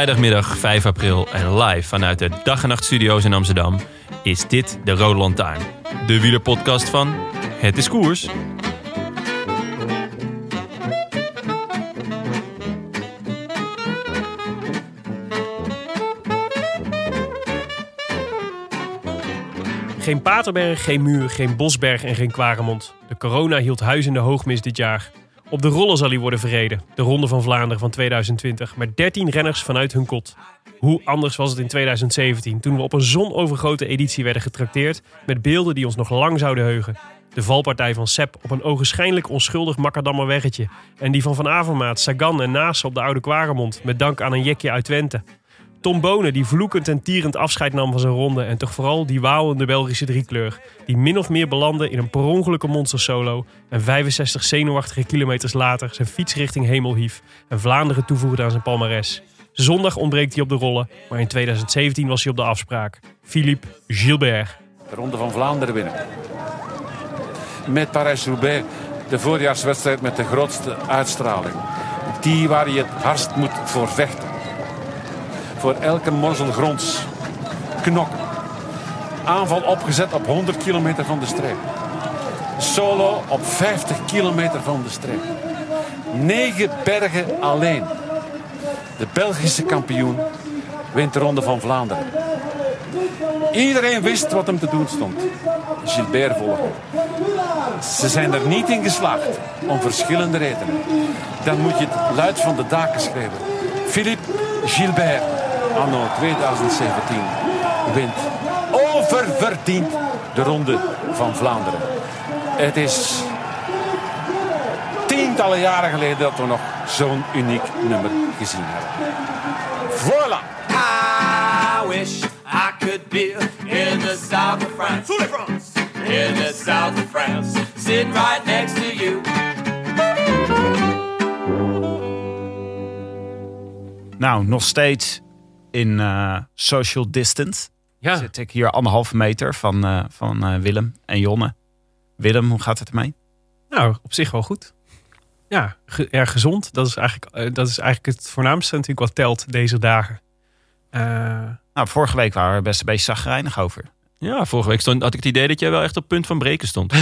Vrijdagmiddag 5 april en live vanuit de Dag en Nacht Studio's in Amsterdam is dit de Rode Lantaarn. De wielerpodcast van Het is Koers. Geen Paterberg, geen Muur, geen Bosberg en geen Kwaremond. De corona hield huis in de hoogmis dit jaar. Op de rollen zal hij worden verreden, de Ronde van Vlaanderen van 2020, met 13 renners vanuit hun kot. Hoe anders was het in 2017, toen we op een zonovergrote editie werden getrakteerd met beelden die ons nog lang zouden heugen. De valpartij van Sepp op een ogenschijnlijk onschuldig Makkerdammer weggetje. En die van Van Avermaat, Sagan en Naas op de Oude Kwaremond, met dank aan een jekje uit Twente. Tom Bonen die vloekend en tierend afscheid nam van zijn ronde. En toch vooral die wauwende Belgische driekleur. Die min of meer belandde in een per ongelukke monstersolo. En 65 zenuwachtige kilometers later zijn fiets richting hemel hief. En Vlaanderen toevoegde aan zijn palmares. Zondag ontbreekt hij op de rollen. Maar in 2017 was hij op de afspraak. Philippe Gilbert. de Ronde van Vlaanderen winnen. Met Parijs-Roubaix, de voorjaarswedstrijd met de grootste uitstraling. Die waar je het hardst moet voor vechten. Voor elke morsel gronds. Knokken. Aanval opgezet op 100 kilometer van de streep. Solo op 50 kilometer van de streep. Negen bergen alleen. De Belgische kampioen wint de Ronde van Vlaanderen. Iedereen wist wat hem te doen stond. Gilbert volgen. Ze zijn er niet in geslaagd, om verschillende redenen. Dan moet je het luid van de daken schrijven. Philippe Gilbert, anno 2017, wint oververdiend de Ronde van Vlaanderen. Het is tientallen jaren geleden dat we nog zo'n uniek nummer gezien hebben. Voilà! I wish I could be in the south of France. In the south of France. Sitting right next to you. Nou, nog steeds in eh, social distance. Ja, Zit ik hier anderhalve meter van, eh, van eh, Willem en Jonne. Willem, hoe gaat het ermee? nou, op zich wel goed. Ja, ge- erg gezond. Dat is, eigenlijk, dat is eigenlijk het voornaamste natuurlijk wat telt deze dagen. Eh, Nou, vorige week waren we er best een beetje zagrijnig over. Ja, vorige week stond, had ik het idee dat jij wel echt op punt van breken stond.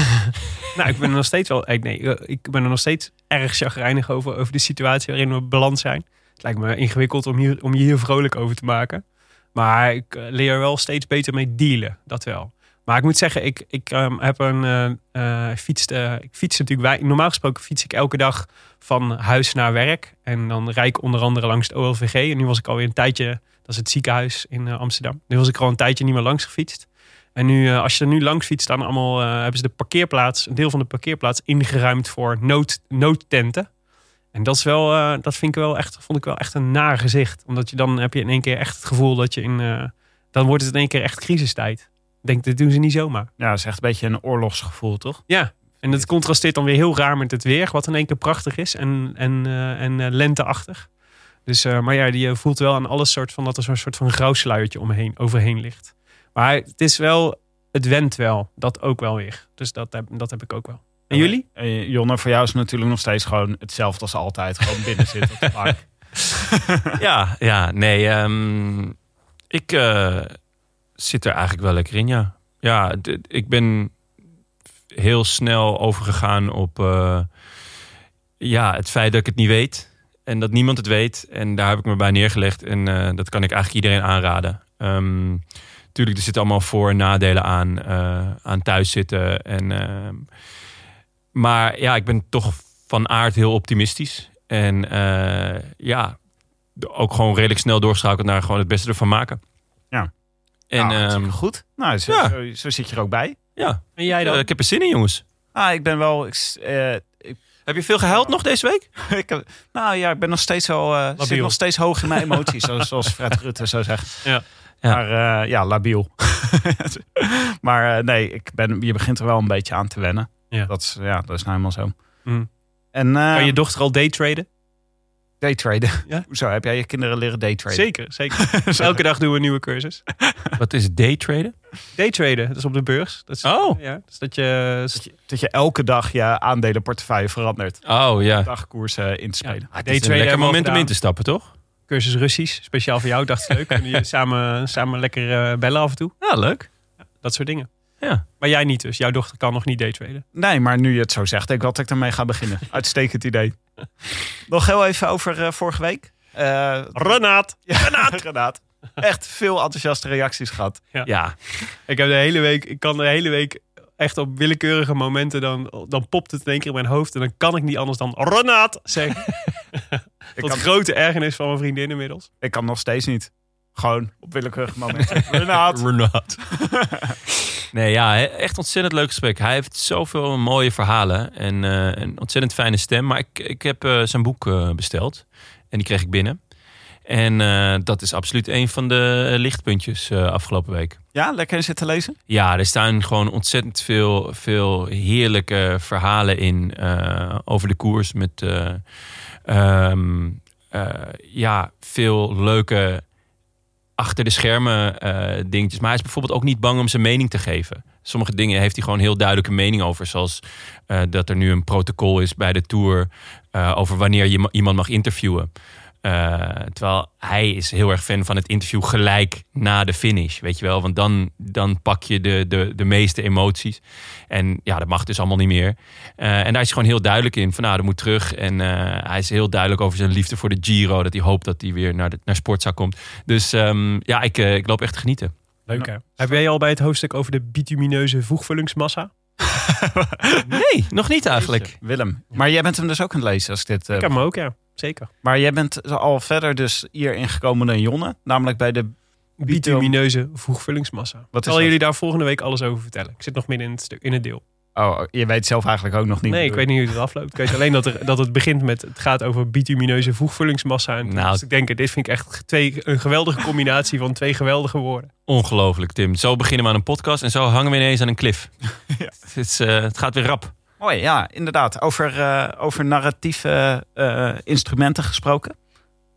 Nou, ik ben er nog steeds wel. Ik, nee, ik ben er nog steeds erg chagrijnig over, over de situatie waarin we beland zijn. Het lijkt me ingewikkeld om, hier, om je hier vrolijk over te maken. Maar ik eh, leer er wel steeds beter mee dealen. Dat wel. Maar ik moet zeggen, ik, ik ehm, heb een eh, eh, eh, ik fiets natuurlijk. Normaal gesproken fiets ik elke dag van huis naar werk. En dan rijd ik onder andere langs het OLVG. En nu was ik alweer een tijdje. Dat is het ziekenhuis in Amsterdam. Nu was ik al een tijdje niet meer langs gefietst. En nu, als je er nu langs fietst, dan allemaal, hebben ze de parkeerplaats, een deel van de parkeerplaats ingeruimd voor nood, noodtenten. En dat is wel, eh, dat vind ik wel echt, vond ik wel echt een naar gezicht. Omdat je dan heb je in één keer echt het gevoel dat je in, eh, dan wordt het in één keer echt crisistijd. Ik denk, dat doen ze niet zomaar. Ja, dat is echt een beetje een oorlogsgevoel, toch? Ja, en dat contrasteert dan weer heel raar met het weer, wat in één keer prachtig is en, en, eh, en lenteachtig. Dus, maar ja, je voelt wel aan alles soort van dat er zo'n soort van grauw sluiertje omheen, overheen ligt. Maar het is wel, het wendt wel, dat ook wel weer. Dus dat heb, dat heb ik ook wel. En jullie? Eh, Jonne, voor jou is het natuurlijk nog steeds gewoon hetzelfde als altijd. Gewoon binnen zitten op de bank. ja, ja, nee. ehm, ik eh, zit er eigenlijk wel lekker in, ja. Ja, ik ben heel snel overgegaan op eh, ja, het feit dat ik het niet weet. En dat niemand het weet. En daar heb ik me bij neergelegd. En dat kan ik eigenlijk iedereen aanraden. Ehm tuurlijk, er zitten allemaal voor- en nadelen aan, aan thuiszitten. En, ehm, maar ja, ik ben toch van aard heel optimistisch. En eh, ja, ook gewoon redelijk snel doorschakeld naar gewoon het beste ervan maken. Ja. En Nou, ehm, goed. Nou, zo, ja. zo, zo zit je er ook bij. ja, En jij dan? Eh, ik heb er zin in, jongens. Ah, ik ben wel... Ik, eh, Heb je veel gehuild nog deze week? ik heb- nou ja, ik ben nog steeds wel... eh zit nog steeds hoog in mijn emoties, zoals, zoals Fred Rutte zou zeggen. Ja. Ja. Maar eh, ja, labiel. maar eh, nee, ik ben, je begint er wel een beetje aan te wennen. Ja. Dat, is, ja, dat is nou helemaal zo. Mm. En eh kan je dochter al daytraden? daytraden. Ja. Hoezo, heb jij je kinderen leren daytraden? Zeker, zeker. Elke dag doen we een nieuwe cursus. Wat is daytraden? Daytraden, dat is op de beurs. Dat is, Oh. Ja, dus dat je... Dat je, dat je elke dag je aandelenportefeuille verandert. Oh ja. Dagkoersen in te spelen. Het is een Daytraden lekker hebben we moment om gedaan. in te stappen, toch? Cursus Russisch, speciaal voor jou. Dacht ik leuk. Kunnen jullie samen, samen lekker eh, bellen af en toe. Ja, leuk. Dat soort dingen. Ja. Maar jij niet dus. Jouw dochter kan nog niet daytraden. Nee, maar nu je het zo zegt, denk ik dat ik ermee ga beginnen. Uitstekend idee. Nog heel even over eh, vorige week. Eh Renaat! ja, Renaat. Echt veel enthousiaste reacties gehad. Ja. Ik heb de hele week, ik kan de hele week echt op willekeurige momenten, dan, dan popt het in één keer in mijn hoofd. En dan kan ik niet anders dan Renaat zeggen. Ik Tot kan, grote ergernis van mijn vriendin inmiddels. ik kan nog steeds niet. Gewoon op willekeurige momenten. Renaat. Renaat. nee, ja, echt ontzettend leuk gesprek. Hij heeft zoveel mooie verhalen en eh, een ontzettend fijne stem. Maar ik, ik heb eh, zijn boek eh, besteld en die kreeg ik binnen. En eh, dat is absoluut een van de lichtpuntjes eh, afgelopen week. Ja, lekker in zitten lezen. Ja, er staan gewoon ontzettend veel, veel heerlijke verhalen in eh, over de koers. Met eh, ehm, eh, ja, veel leuke achter de schermen eh, dingetjes. Maar hij is bijvoorbeeld ook niet bang om zijn mening te geven. Sommige dingen heeft hij gewoon heel duidelijke mening over. Zoals eh, dat er nu een protocol is bij de Tour eh, over wanneer je ma- iemand mag interviewen. Eh, terwijl hij is heel erg fan van het interview gelijk na de finish. Weet je wel, want dan, dan pak je de, de, de meeste emoties. En ja, dat mag dus allemaal niet meer. Eh, en daar is hij gewoon heel duidelijk in. Van nou, dat moet terug. En eh, hij is heel duidelijk over zijn liefde voor de Giro. Dat hij hoopt dat hij weer naar, de, naar Sportza komt. Dus ehm, ja, ik, ik loop echt te genieten. Leuk hè? Heb jij al bij het hoofdstuk over de bitumineuze voegvullingsmassa? Nee, nog niet eigenlijk. Willem. Maar jij bent hem dus ook aan het lezen als ik dit... eh, Ik heb hem ook, ja. Zeker. maar jij bent al verder dus hierin gekomen dan Jonne. Namelijk bij de... Bitumineuze voegvullingsmassa. Wat Zal jullie daar volgende week alles over vertellen? Ik zit nog midden in het, stuk, in het deel. Oh, je weet zelf eigenlijk ook nog niet. Nee, ik weet niet hoe het afloopt. Ik weet alleen dat, er, dat het begint met... Het gaat over bitumineuze voegvullingsmassa. En Nou. dus ik denk, dit vind ik echt twee, een geweldige combinatie van twee geweldige woorden. Ongelooflijk, Tim. Zo beginnen we aan een podcast en zo hangen we ineens aan een klif. het, is, eh, het gaat weer rap. Mooi, ja, inderdaad. Over, eh, over narratieve eh, instrumenten gesproken.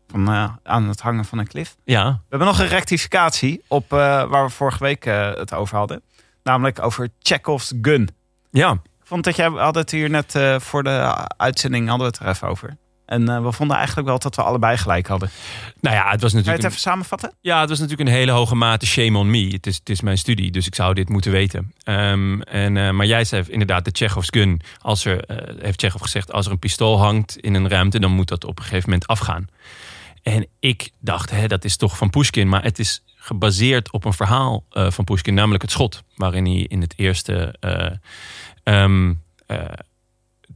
Van, eh, aan het hangen van een klif. Ja, We hebben nog een rectificatie op waar we vorige week het over hadden. Namelijk over Chekhov's gun. ja. Ik vond dat jij hadden het hier net voor de uitzending hadden we het er even over. En eh, we vonden eigenlijk wel dat we allebei gelijk hadden. Nou ja, het was Kan je natuurlijk het even samenvatten? Ja, het was natuurlijk een hele hoge mate shame on me. Het is, het is mijn studie, dus ik zou dit moeten weten. Ehm, en, eh, maar jij zei inderdaad de Chekhov's gun. Als er, eh, heeft Chekhov gezegd, als er een pistool hangt in een ruimte... dan moet dat op een gegeven moment afgaan. En ik dacht, hè, dat is toch van Pushkin. Maar het is gebaseerd op een verhaal van Pushkin, namelijk het schot. Waarin hij in het eerste eh, ehm, eh,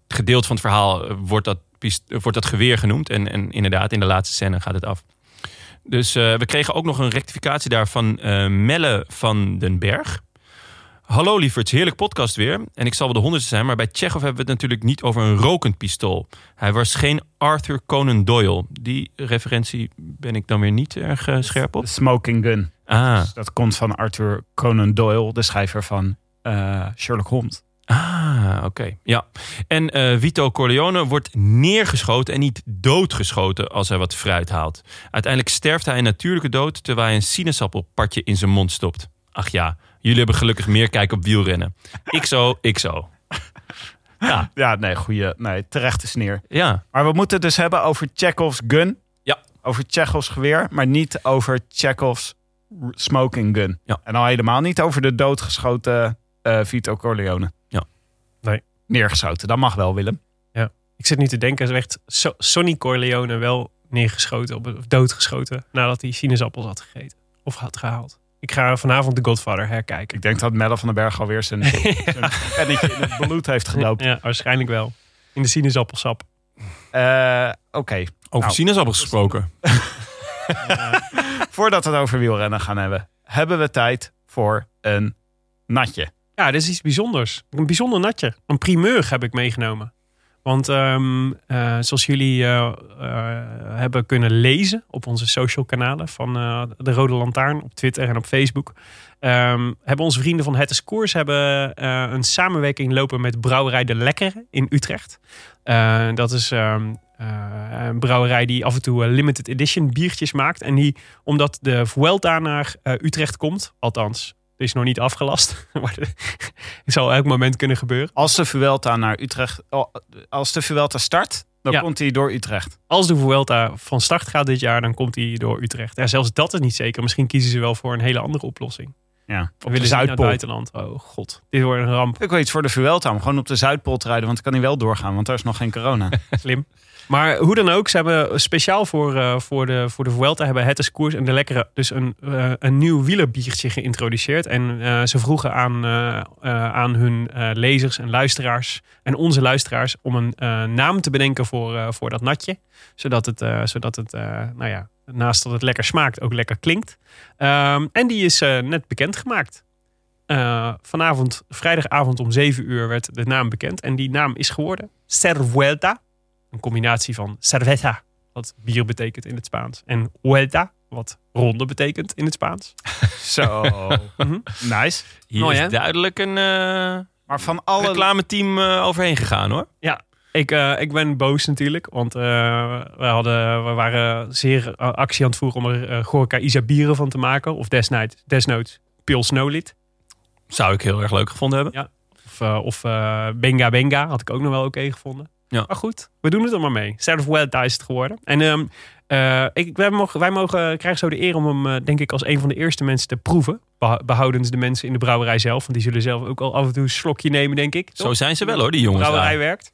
gedeelte van het verhaal wordt dat, wordt dat geweer genoemd. En, en inderdaad, in de laatste scène gaat het af. Dus eh, we kregen ook nog een rectificatie daar van eh, Melle van den Berg. Hallo lieverds, heerlijk podcast weer. En ik zal wel de honderdste zijn, maar bij Chekhov hebben we het natuurlijk niet over een rokend pistool. Hij was geen Arthur Conan Doyle. Die referentie ben ik dan weer niet erg eh, scherp op. De smoking gun. Ah, Dus dat komt van Arthur Conan Doyle, de schrijver van Sherlock Holmes. Ah oké. Ja. En eh, Vito Corleone wordt neergeschoten en niet doodgeschoten als hij wat fruit haalt. Uiteindelijk sterft hij een natuurlijke dood terwijl hij een sinaasappelpartje in zijn mond stopt. Ach ja, jullie hebben gelukkig meer kijk op wielrennen. Ik zo, ik zo. Ja, Ja, nee, goede, nee, terechte sneer. ja. Maar we moeten het dus hebben over Chekhov's gun. Ja. Over Chekhov's geweer, maar niet over Chekhov's smoking gun. Ja. En al helemaal niet over de doodgeschoten eh, Vito Corleone. Ja. Nee. Neergeschoten, dat mag wel, Willem. Ik zit nu te denken, er werd So- Sonny Corleone wel neergeschoten, op, of doodgeschoten, nadat hij sinaasappels had gegeten. Of had gehaald. Ik ga vanavond The Godfather herkijken. Ik denk dat Melle van den Berg alweer zijn, zijn pennetje in het bloed heeft gelopen. Ja, waarschijnlijk wel. In de sinaasappelsap. Eh, Oké, Over Nou. sinaasappels gesproken. Voordat we het over wielrennen gaan hebben, hebben we tijd voor een natje. Ja, dit is iets bijzonders. Een bijzonder natje. Een primeur heb ik meegenomen. Want ehm, eh, zoals jullie eh, eh, hebben kunnen lezen op onze social kanalen van de Rode Lantaarn op Twitter en op Facebook, ehm, hebben onze vrienden van Het is Koers hebben, een samenwerking lopen met Brouwerij De Lekkere in Utrecht. Dat is ehm, eh, een brouwerij die af en toe limited edition biertjes maakt. En die, omdat de Vuelta naar Utrecht komt, althans, is nog niet afgelast, maar het zal elk moment kunnen gebeuren. Als de Vuelta naar Utrecht, oh, als de Vuelta start, dan Ja. komt hij door Utrecht. Als de Vuelta van start gaat dit jaar, dan komt hij door Utrecht. Ja, zelfs dat is niet zeker. Misschien kiezen ze wel voor een hele andere oplossing. Ja, Of op de willen ze het buitenland? Oh god, dit wordt een ramp. Ik wil iets voor de Vuelta om gewoon op de Zuidpool te rijden, want dan kan hij wel doorgaan, want daar is nog geen corona. Slim. Maar hoe dan ook, ze hebben speciaal voor, eh, voor, de, voor de Vuelta hebben het koers en de lekkere dus een, eh, een nieuw wielerbiertje geïntroduceerd. En eh, ze vroegen aan, aan hun lezers en luisteraars en onze luisteraars om een naam te bedenken voor, voor dat natje. Zodat het, zodat het nou ja, naast dat het lekker smaakt, ook lekker klinkt. Ehm, en die is net bekendgemaakt. Eh, vanavond, vrijdagavond om 7 uur werd de naam bekend. En die naam is geworden Cervuelta. Een combinatie van cerveza, wat bier betekent in het Spaans. En vuelta, wat ronde betekent in het Spaans. Zo. Mhm. nice. Hier Mooi, is hè? duidelijk een eh Maar van alle... reclameteam eh, overheen gegaan hoor. Ik, eh, ik ben boos natuurlijk, want eh, we, hadden, we waren zeer actie aan het voeren om er uh, Gorka Isabieren van te maken. Of desnoods, desnoods Pil Snowlit. Zou ik heel erg leuk gevonden hebben. Of, eh, of eh, Benga Benga had ik ook nog wel oké gevonden. Ja. Maar goed, we doen het er maar mee. Self-Vuelta is het geworden. En ehm, eh, ik, wij, mogen, wij mogen, krijgen zo de eer om hem, eh, denk ik, als een van de eerste mensen te proeven. Behoudens de mensen in de brouwerij zelf. Want die zullen zelf ook al af en toe een slokje nemen, denk ik. Zo zijn ze wel hoor, die jongens. brouwerij daar. werkt.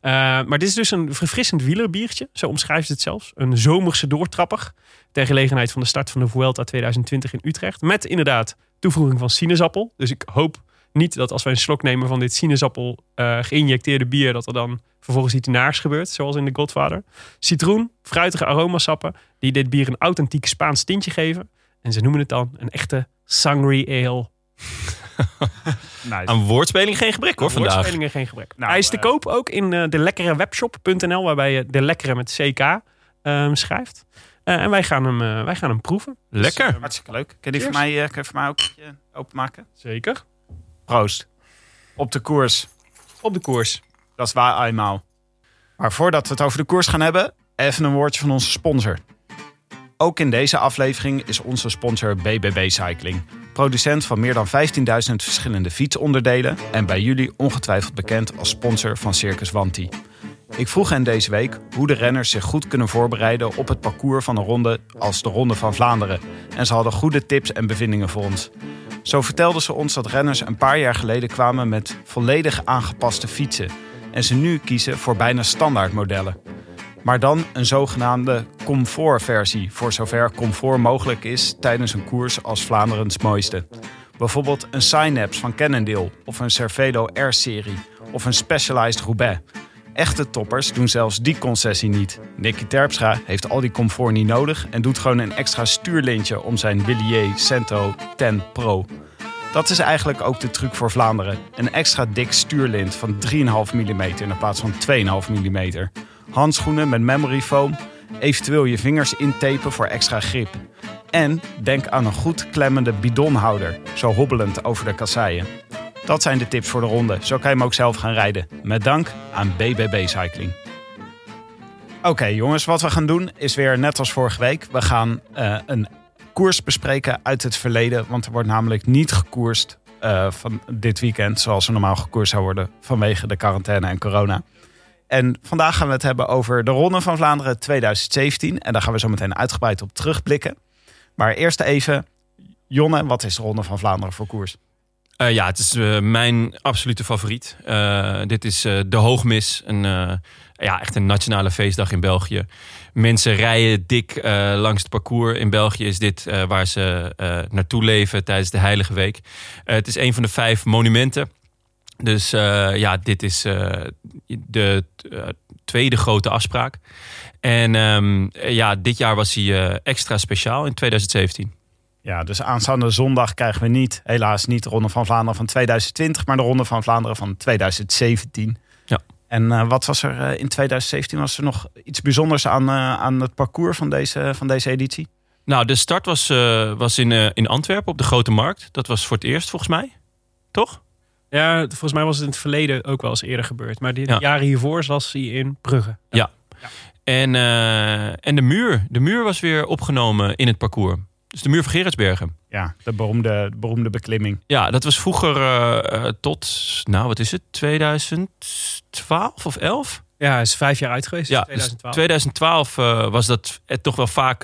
Eh, maar dit is dus een verfrissend wielerbiertje. Zo omschrijft ze het zelfs. Een zomerse doortrapper. Ter gelegenheid van de start van de Vuelta 2020 in Utrecht. Met inderdaad toevoeging van sinaasappel. Dus ik hoop niet dat als wij een slok nemen van dit sinaasappel eh, geïnjecteerde bier... dat er dan vervolgens iets naars gebeurt, zoals in The Godfather. Citroen, fruitige aromasappen... die dit bier een authentiek Spaans tintje geven. En ze noemen het dan een echte Sangry Ale. Nice. Aan woordspeling geen gebrek hoor vandaag. Woordspelingen geen gebrek. Nou, Hij is te eh, koop ook in eh, de lekkere webshop.nl, waarbij je de lekkere met CK ehm, schrijft. Eh, en wij gaan, hem, wij gaan hem proeven. Lekker. Hartstikke leuk. Kun je die voor mij, eh, kun je voor mij ook een beetje openmaken? Zeker. Proost. Op de koers. Op de koers. Dat is waar eenmaal. Maar voordat we het over de koers gaan hebben, even een woordje van onze sponsor. Ook in deze aflevering is onze sponsor BBB Cycling. Producent van meer dan 15.000 verschillende fietsonderdelen en bij jullie ongetwijfeld bekend als sponsor van Circus Wanti. Ik vroeg hen deze week hoe de renners zich goed kunnen voorbereiden op het parcours van een ronde als de Ronde van Vlaanderen. En ze hadden goede tips en bevindingen voor ons. Zo vertelden ze ons dat renners een paar jaar geleden kwamen met volledig aangepaste fietsen. En ze nu kiezen voor bijna standaard modellen. Maar dan een zogenaamde comfortversie, voor zover comfort mogelijk is tijdens een koers als Vlaanderens mooiste. Bijvoorbeeld een Synapse van Cannondale of een Cervelo R-serie of een Specialized Roubaix. Echte toppers doen zelfs die concessie niet. Nicky Terpstra heeft al die comfort niet nodig en doet gewoon een extra stuurlintje om zijn Willier Cento 10 Pro. Dat is eigenlijk ook de truc voor Vlaanderen. Een extra dik stuurlint van 3,5 mm in plaats van 2,5 mm. Handschoenen met memory foam. Eventueel je vingers intapen voor extra grip. En denk aan een goed klemmende bidonhouder, zo hobbelend over de kasseien. Dat zijn de tips voor de ronde. Zo kan je hem ook zelf gaan rijden. Met dank aan BBB Cycling. Oké jongens, wat we gaan doen is weer net als vorige week. We gaan eh, een koers bespreken uit het verleden. Want er wordt namelijk niet gekoerst eh, van dit weekend zoals er normaal gekoerst zou worden vanwege de quarantaine en corona. En vandaag gaan we het hebben over de Ronde van Vlaanderen 2017. En daar gaan we zo meteen uitgebreid op terugblikken. Maar eerst even, Jonne, wat is de Ronde van Vlaanderen voor koers? Eh, ja, het is eh, mijn absolute favoriet. Eh, dit is de Hoogmis. Een, ja, echt een nationale feestdag in België. Mensen rijden dik langs het parcours. In België is dit waar ze naartoe leven tijdens de Heilige Week. Het is een van de vijf monumenten. Dus ja, dit is de, tweede grote afspraak. En ehm, ja, dit jaar was hij extra speciaal in 2017. Ja, dus aanstaande zondag krijgen we niet, helaas niet de Ronde van Vlaanderen van 2020, maar de Ronde van Vlaanderen van 2017. Ja. En eh, wat was er eh, in 2017? Was er nog iets bijzonders aan, eh, aan het parcours van deze, van deze editie? Nou, de start was, eh, was in, eh, in Antwerpen op de Grote Markt. Dat was voor het eerst volgens mij. Toch? Ja, volgens mij was het in het verleden ook wel eens eerder gebeurd. Maar Ja. jaren hiervoor was hij in Brugge. En, eh, en de muur. De muur was weer opgenomen in het parcours. Dus de muur van Gerardsbergen. Ja, de beroemde, de beroemde beklimming. Ja, dat was vroeger eh, eh, tot, nou wat is het, 2012 of 11? Ja, hij is vijf jaar uit geweest. Ja, Ja, dus 2012. 2012 eh, was dat eh, toch wel vaak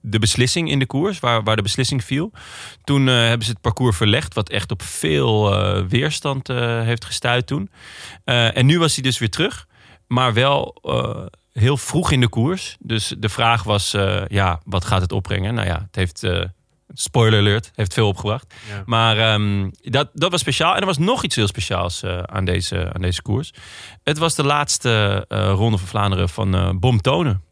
de beslissing in de koers, waar, waar de beslissing viel. Toen eh, hebben ze het parcours verlegd, wat echt op veel eh, weerstand eh, heeft gestuurd toen. Eh, en nu was hij dus weer terug, maar wel eh, heel vroeg in de koers. Dus de vraag was, eh, ja, wat gaat het opbrengen? Nou ja, het heeft... eh, Spoiler alert, heeft veel opgebracht. Ja. Maar ehm, dat, dat was speciaal. En er was nog iets heel speciaals eh, aan, deze, aan deze koers. Het was de laatste ronde van Vlaanderen van eh Bom Tonen.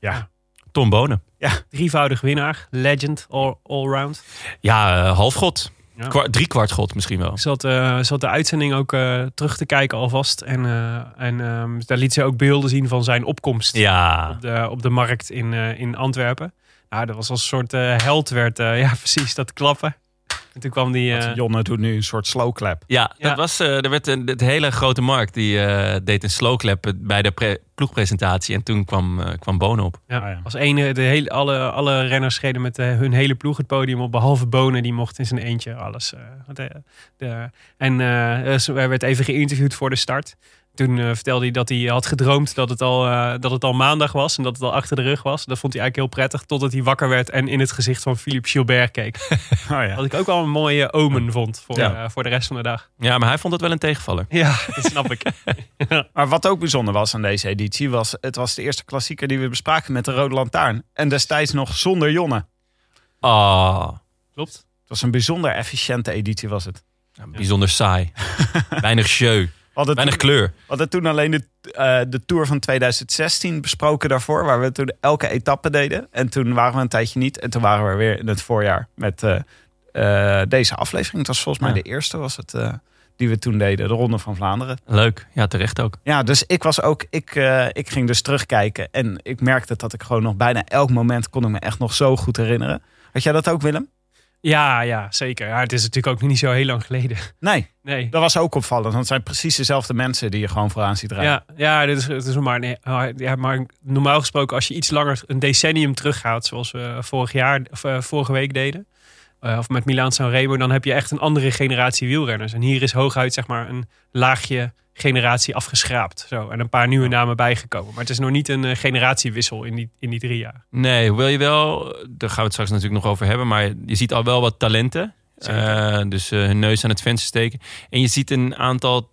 Ja. Tom Bonen. Drievoudig winnaar, legend, all, allround. Ja, eh, halfgod. Ja. Kwa- drie kwart god misschien wel. Ik zat, eh, zat de uitzending ook eh, terug te kijken alvast. En, eh, en ehm, daar liet ze ook beelden zien van zijn opkomst Ja, op, de, op de markt in, in Antwerpen. Nou, dat was als een soort held werd, ja precies, dat klappen. En toen kwam die... eh, Want Jonne doet nu een soort slow clap. ja, Ja. dat was, eh, er werd een het hele grote markt die eh, deed een slow clap bij de pre- ploegpresentatie. En toen kwam, eh, kwam Bonen op. Ja, Ah, ja. als ene, de hele, alle, alle renners reden met hun hele ploeg het podium op, behalve Bonen, die mocht in zijn eentje alles. eh, de, de, en eh, dus werd even geïnterviewd voor de start. Toen eh, vertelde hij dat hij had gedroomd dat het, al, eh, dat het al maandag was en dat het al achter de rug was. Dat vond hij eigenlijk heel prettig, totdat hij wakker werd en in het gezicht van Philippe Gilbert keek. Oh, ja. Wat ik ook wel een mooie omen vond voor, Ja. eh, voor de rest van de dag. Ja, maar hij vond het wel een tegenvaller. Ja, dat snap ik. Maar wat ook bijzonder was aan deze editie, was het was de eerste klassieker die we bespraken met de Rode Lantaarn. En destijds nog zonder Jonne. Ah, Klopt. Het was een bijzonder efficiënte editie was het. bijzonder saai. Weinig jeu, We hadden weinig toen, kleur. we hadden toen alleen de, eh, de Tour van 2016 besproken daarvoor, waar we toen elke etappe deden. En toen waren we een tijdje niet. En toen waren we weer in het voorjaar met eh, eh, deze aflevering. Het was volgens mij de eerste was het, die we toen deden, de Ronde van Vlaanderen. Leuk, ja terecht ook. Ja, dus ik was ook, ik, ik ging dus terugkijken en ik merkte dat ik gewoon nog bijna elk moment kon ik me echt nog zo goed herinneren. Had jij dat ook, Willem? Ja, ja, zeker. Ja, het is natuurlijk ook niet zo heel lang geleden. Nee, Nee. dat was ook opvallend. Want het zijn precies dezelfde mensen die je gewoon vooraan ziet rijden. Ja, ja, dit is, het is maar, nee, ja, maar normaal gesproken als je iets langer een decennium teruggaat, zoals we vorig jaar of eh, vorige week deden, eh, of met Milaan Sanremo, dan heb je echt een andere generatie wielrenners. En hier is hooguit zeg maar een laagje generatie afgeschraapt. Zo, en een paar nieuwe namen bijgekomen. Maar het is nog niet een eh, generatiewissel in die, in die drie jaar. Nee, hoewel je wel, daar gaan we het straks natuurlijk nog over hebben, maar je ziet al wel wat talenten. Eh, dus eh, hun neus aan het venster steken. En je ziet een aantal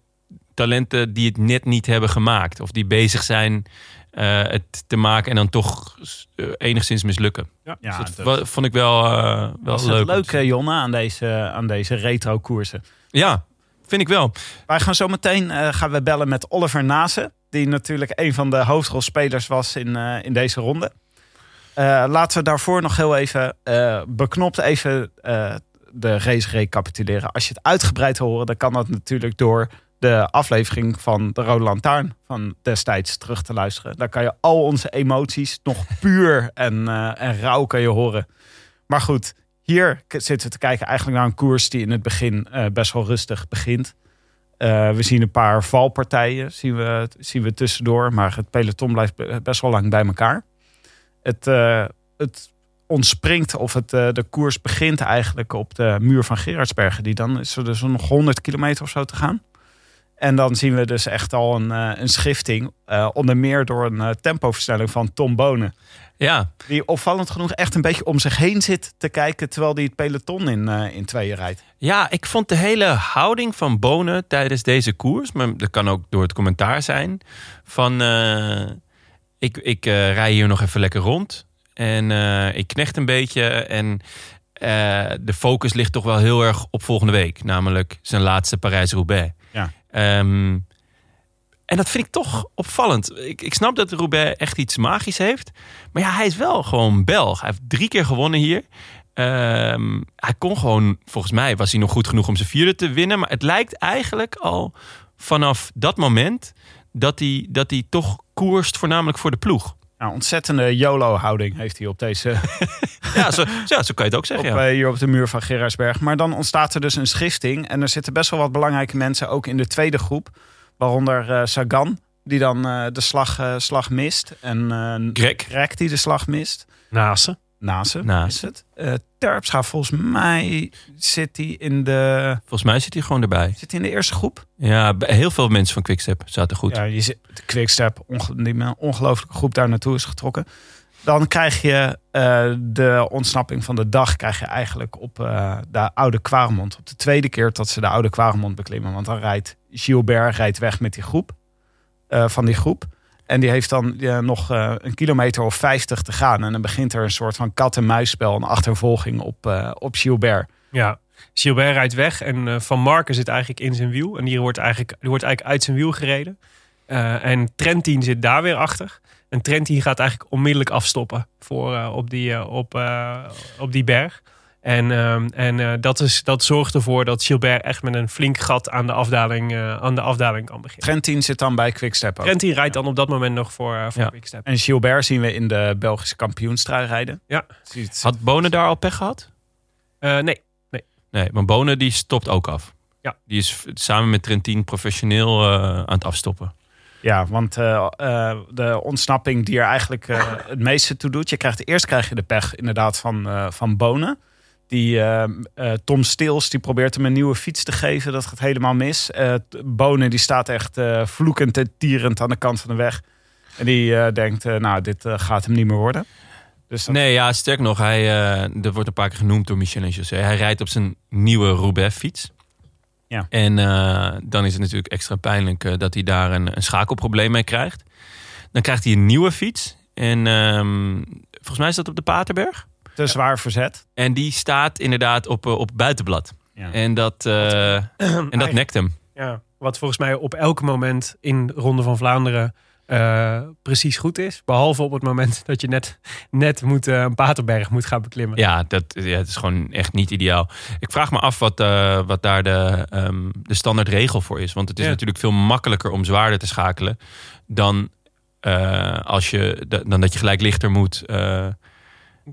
talenten die het net niet hebben gemaakt. Of die bezig zijn eh, het te maken en dan toch enigszins mislukken. Ja, Dus dat vond ik wel, eh, wel was leuk. het leuke, Jonne, aan deze, aan deze retro koersen. Ja, vind ik wel. Wij gaan zo meteen eh, gaan we bellen met Oliver Nase. Die natuurlijk een van de hoofdrolspelers was in, eh, in deze ronde. Eh, laten we daarvoor nog heel even beknopt even de race recapituleren. Als je het uitgebreid horen, dan kan dat natuurlijk door de aflevering van de Rode Lantaarn van destijds terug te luisteren. Daar kan je al onze emoties nog puur en, en rauw kan je horen. Maar goed, hier zitten we te kijken eigenlijk naar een koers die in het begin eh, best wel rustig begint. Eh, we zien een paar valpartijen zien we, zien we tussendoor, maar het peloton blijft be- best wel lang bij elkaar. Het, eh, het ontspringt of het, de koers begint eigenlijk op de muur van Gerardsbergen. Die dan is er dus nog 100 kilometer of zo te gaan. En dan zien we dus echt al een, een schifting. onder meer door een tempoversnelling van Tom Bonen. Ja, Die opvallend genoeg echt een beetje om zich heen zit te kijken. Terwijl hij het peloton in, eh, in tweeën rijdt. Ja, ik vond de hele houding van Bonen tijdens deze koers, maar dat kan ook door het commentaar zijn, van eh, ik, ik eh, rij hier nog even lekker rond en ik knecht een beetje en de focus ligt toch wel heel erg op volgende week, namelijk zijn laatste Parijs-Roubaix. Ja. Ehm, En dat vind ik toch opvallend. Ik, ik snap dat Roubaix echt iets magisch heeft. Maar ja, hij is wel gewoon Belg. Hij heeft drie keer gewonnen hier. Ehm, hij kon gewoon, volgens mij was hij nog goed genoeg om zijn vierde te winnen. Maar het lijkt eigenlijk al vanaf dat moment dat hij, dat hij toch koerst voornamelijk voor de ploeg. Nou, ontzettende YOLO-houding heeft hij op deze, Ja, zo, ja, zo kan je het ook zeggen. op, ja. eh, hier op de muur van Gerardsberg. Maar dan ontstaat er dus een schifting. En er zitten best wel wat belangrijke mensen ook in de tweede groep. Waaronder eh, Sagan, die dan eh, de slag, eh, slag mist. En Greg. Greg, die de slag mist. Nase. Nase, is het. Eh Terpstra, volgens mij zit hij in de, Volgens mij zit hij gewoon erbij. zit hij in de eerste groep. Ja, heel veel mensen van Quickstep zaten goed. Ja, je zit, de Quickstep, onge, die ongelooflijke groep daar naartoe is getrokken. Dan krijg je de ontsnapping van de dag krijg je eigenlijk op de Oude Kwaremond. Op de tweede keer dat ze de Oude Kwaremond beklimmen. Want dan rijdt Gilbert rijdt weg met die groep. eh, van die groep. En die heeft dan nog eh, een kilometer of 50 te gaan. En dan begint er een soort van kat-en-muisspel, een achtervolging op, eh, op Gilbert. Ja. Gilbert rijdt weg en Van Marken zit eigenlijk in zijn wiel. En die wordt eigenlijk, die wordt eigenlijk uit zijn wiel gereden. En Trentin zit daar weer achter. En Trentin gaat eigenlijk onmiddellijk afstoppen voor, op, die, op, op die berg. En, ehm, en eh, dat, is, dat zorgt ervoor dat Gilbert echt met een flink gat aan de afdaling, eh, aan de afdaling kan beginnen. Trentin zit dan bij Quickstep ook. Trentin rijdt dan op dat moment nog voor, eh voor Ja. Quickstep. En Gilbert zien we in de Belgische kampioenstrui rijden. Ja. Ziet- Had Bonen daar al pech gehad? Eh, nee, Nee, maar Bonen die stopt ook af. Ja. Die is samen met Trentin professioneel eh, aan het afstoppen. Ja, want eh, eh, de ontsnapping die er eigenlijk het meeste toe doet. Je krijgt, eerst krijg je de pech inderdaad van, eh, van Bonen. Die, eh, eh, Tom Stils die probeert hem een nieuwe fiets te geven. Dat gaat helemaal mis. T- Bonen die staat echt eh, vloekend en tierend aan de kant van de weg. En die denkt, nou, dit gaat hem niet meer worden. Dus dat- Nee, ja, sterk nog. Hij, er wordt een paar keer genoemd door Michel en José. Hij rijdt op zijn nieuwe Roubaix-fiets. Ja. En dan is het natuurlijk extra pijnlijk dat hij daar een, een schakelprobleem mee krijgt. Dan krijgt hij een nieuwe fiets. En ehm, volgens mij is dat op de Paterberg. Te zwaar verzet. En die staat inderdaad op, eh, op buitenblad. Ja. En dat, eh, en dat nekt hem. Ja, wat volgens mij op elk moment in Ronde van Vlaanderen eh, precies goed is. Behalve op het moment dat je net, net moet, eh, een Paterberg moet gaan beklimmen. Ja, dat ja, het is gewoon echt niet ideaal. Ik vraag me af wat, eh, wat daar de, ehm, de standaard regel voor is. Want het is Ja. natuurlijk veel makkelijker om zwaarder te schakelen dan, eh, als je, da- dan dat je gelijk lichter moet.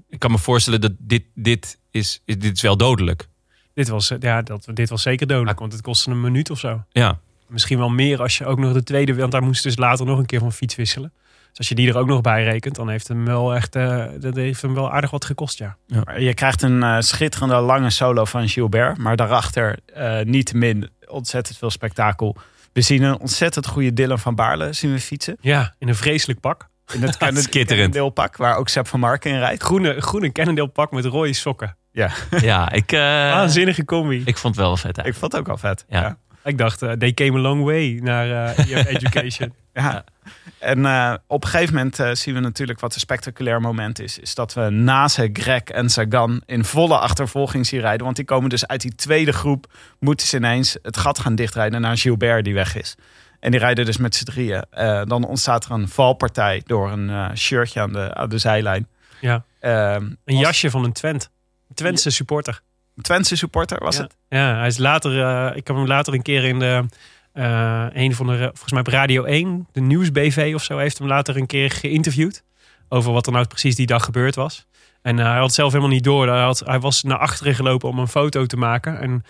Ik kan me voorstellen dat dit, dit, is, is, dit is wel dodelijk. Dit, was, eh, ja, dat, dit was zeker dodelijk, want het kostte een minuut of zo. Ja, Misschien wel meer als je ook nog de tweede... Want daar moest dus later nog een keer van fiets wisselen. Dus als je die er ook nog bij rekent, dan heeft hem wel echt... eh, dat heeft hem wel aardig wat gekost, ja. Maar Je krijgt een eh, schitterende lange solo van Gilbert. Maar daarachter eh niet min ontzettend veel spektakel. We zien een ontzettend goede Dylan van Baarle zien we fietsen. Ja, in een vreselijk pak. In het deelpak waar ook Sepp van Marken in rijdt. Groene, groene Cannondale pak met rode sokken. Ja, ja ik, eh, Waanzinnige combi. Ik, ik vond het wel vet. ik vond het ook al vet. Ja. Ja. dacht, eh, they came a long way naar eh EF Education. Ja. En op een gegeven moment zien we natuurlijk wat een spectaculair moment is. Is dat we Nase, Greg en Sagan in volle achtervolging zien rijden. Want die komen dus uit die tweede groep. Moeten ze ineens het gat gaan dichtrijden naar Gilbert die weg is. En die rijden dus met z'n drieën. Eh, dan ontstaat er een valpartij door een eh, shirtje aan de, aan de zijlijn. Ja. Ehm, Een jasje van een Twent. Een Twentse supporter. Een Twentse supporter was ja. het? Ja, hij is later, eh, ik heb hem later een keer in de, een van de, volgens mij op Radio 1, de Nieuwsbv of zo, heeft hem later een keer geïnterviewd. Over wat er nou precies die dag gebeurd was. En hij had zelf helemaal niet door. Hij, had, hij was naar achteren gelopen om een foto te maken. En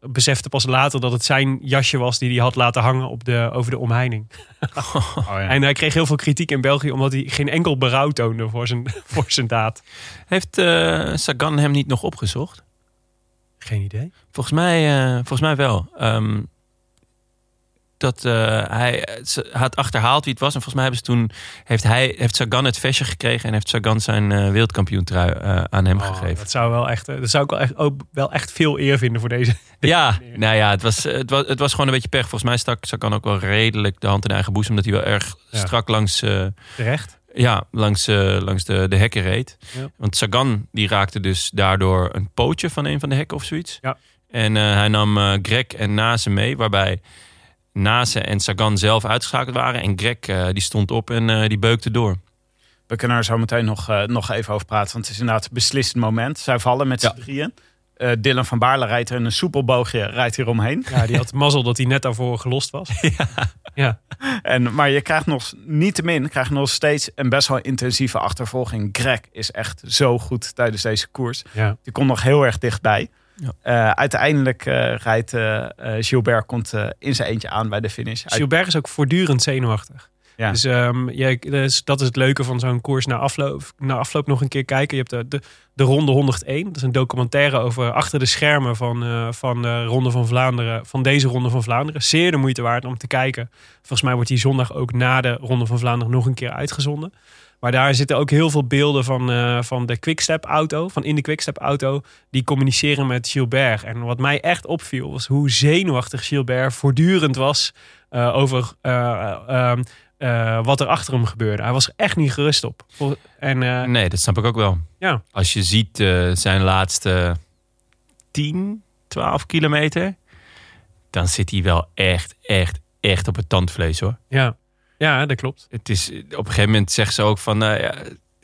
besefte pas later dat het zijn jasje was die hij had laten hangen op de, over de omheining. Oh, ja. En hij kreeg heel veel kritiek in België omdat hij geen enkel berouw toonde voor zijn, voor zijn daad. Heeft eh, Sagan hem niet nog opgezocht? Geen idee. Volgens mij, eh, volgens mij wel. Ehm, dat eh, hij had achterhaald wie het was. En volgens mij hebben ze toen, heeft, hij, heeft Sagan het vestje gekregen en heeft Sagan zijn eh wereldkampioentrui eh, aan hem Oh, gegeven. dat zou wel echt, dat zou ik wel echt, ook wel echt veel eer vinden voor deze. Ja, nou ja, het was, het, was, het was gewoon een beetje pech. Volgens mij stak Sagan ook wel redelijk de hand in eigen boezem. Omdat hij wel erg Ja. strak langs, Terecht. ja, langs, langs de, de hekken reed. Ja. Want Sagan die raakte dus daardoor een pootje van een van de hekken of zoiets. Ja. En hij nam Greg en Nase mee, waarbij Nase en Sagan zelf uitgeschakeld waren. En Greg eh, die stond op en eh, die beukte door. We kunnen er zo meteen nog, eh, nog even over praten. Want het is inderdaad een beslissend moment. Zij vallen met z'n Ja. drieën. Eh, Dylan van Baarle rijdt er in een soepelboogje rijdt hier omheen. Ja, die had mazzel dat hij net daarvoor gelost was. Ja. En, maar je krijgt nog niettemin krijg je nog steeds een best wel intensieve achtervolging. Greg is echt zo goed tijdens deze koers. Ja. Die komt nog heel erg dichtbij. Ja. Eh, uiteindelijk eh, rijdt eh, Gilbert komt, in zijn eentje aan bij de finish. Gilbert is ook voortdurend zenuwachtig. Ja. Dus ehm, ja, dus dat is het leuke van zo'n koers na afloop, na afloop nog een keer kijken. Je hebt de, de, de Ronde 101. Dat is een documentaire over achter de schermen van, van de Ronde van Vlaanderen. Van deze Ronde van Vlaanderen. Zeer de moeite waard om te kijken. Volgens mij wordt die zondag ook na de Ronde van Vlaanderen nog een keer uitgezonden. Maar daar zitten ook heel veel beelden van, eh, van de Quickstep auto. Van in de Quickstep auto. Die communiceren met Gilbert. En wat mij echt opviel was hoe zenuwachtig Gilbert voortdurend was. eh, over eh, ehm, eh, wat er achter hem gebeurde. Hij was er echt niet gerust op. En Nee, dat snap ik ook wel. ja, Als je ziet zijn laatste 10, 12 kilometer... dan zit hij wel echt, echt, echt op het tandvlees hoor. ja, ja, dat klopt. Het is, op een gegeven moment zeggen ze ook van... eh, ja,